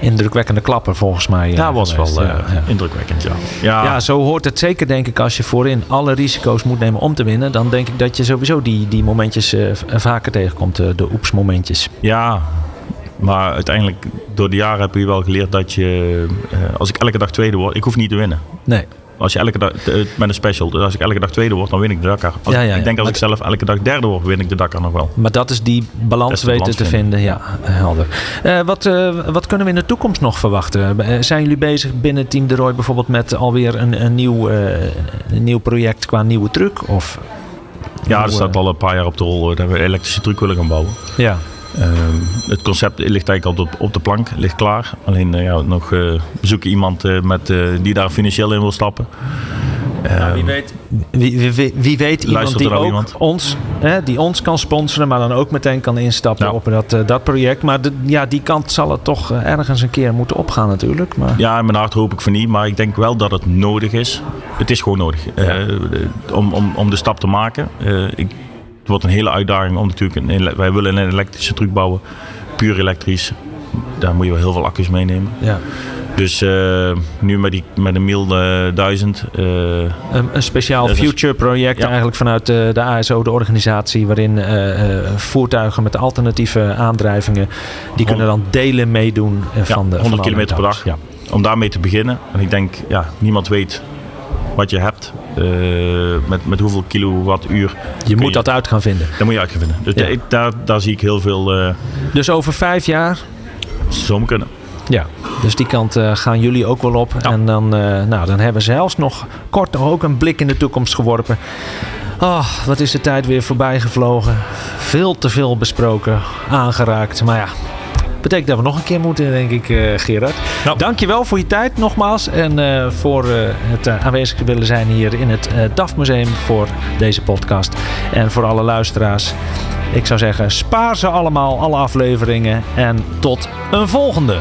eh, indrukwekkende klapper volgens mij. eh, Ja, was wel geweest. eh, indrukwekkend, ja. Ja, Ja, zo hoort het zeker denk ik als je voorin alle risico's moet nemen om te winnen. Dan denk ik dat je sowieso die, die momentjes eh, vaker tegenkomt. eh, de oeps momentjes. ja, maar uiteindelijk door de jaren heb je wel geleerd dat je, eh, als ik elke dag tweede word, ik hoef niet te winnen. Nee. Als je elke dag, met een special, dus als ik elke dag tweede word, dan win ik de Dakar. Als, Ja, ja, ja. Ik denk als Maar ik zelf elke dag derde word, win ik de Dakar nog wel. Maar dat is die balans is weten balans te vinden. vinden. Ja, helder. Eh, wat, eh, wat kunnen we in de toekomst nog verwachten? Eh, zijn jullie bezig binnen Team De Roy bijvoorbeeld met alweer een, een, nieuw, een nieuw project qua nieuwe truck? Of, Ja, dat staat al een paar jaar op de rol dat we elektrische truck willen gaan bouwen. ja. Ehm, het concept ligt eigenlijk al op, op de plank, ligt klaar. Alleen eh, ja, nog eh, zoeken iemand eh, met, die daar financieel in wil stappen. Ehm, wie weet, wie, wie, wie- weet iemand die al ook iemand? ons, hè, die ons kan sponsoren, maar dan ook meteen kan instappen Ja. op dat, dat project. Maar de, ja, die kant zal het toch ergens een keer moeten opgaan natuurlijk. Maar, Ja, in mijn hart hoop ik van niet, maar ik denk wel dat het nodig is. Het is gewoon nodig om, om, om de stap te maken. Ik, het wordt een hele uitdaging om natuurlijk, een, wij willen een elektrische truck bouwen, puur elektrisch. Daar moet je wel heel veel accu's meenemen. ja. Dus eh, nu met, die, met een Miel eh, 1000, Een, een speciaal future project Ja. eigenlijk vanuit eh, de ASO, de organisatie, waarin voertuigen met alternatieve aandrijvingen, die kunnen dan delen meedoen eh, ja, van de 100 van alle kilometer per dag. Om daarmee te beginnen. En ik denk, ja, niemand weet wat je hebt. eh, met, met hoeveel kilowattuur. Je moet dat uit gaan vinden. Dat moet je uit gaan vinden. Dus Ja. ik- daar, daar zie ik heel veel eh Dus over vijf jaar, zomer kunnen. ja, dus die kant eh, gaan jullie ook wel op. Ja. En dan, nou, dan hebben ze zelfs nog kort nog ook een blik in de toekomst geworpen. Oh, wat is de tijd weer voorbij gevlogen. Veel te veel besproken, aangeraakt. Maar ja, betekent dat we nog een keer moeten, denk ik, eh Gerard. Ja. Dankjewel voor je tijd nogmaals. En eh, voor eh, het aanwezig willen zijn hier in het DAF Museum voor deze podcast. En voor alle luisteraars. Ik zou zeggen, spaar ze allemaal, alle afleveringen. En tot een volgende.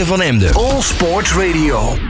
Peter van Emden. All Sports Radio.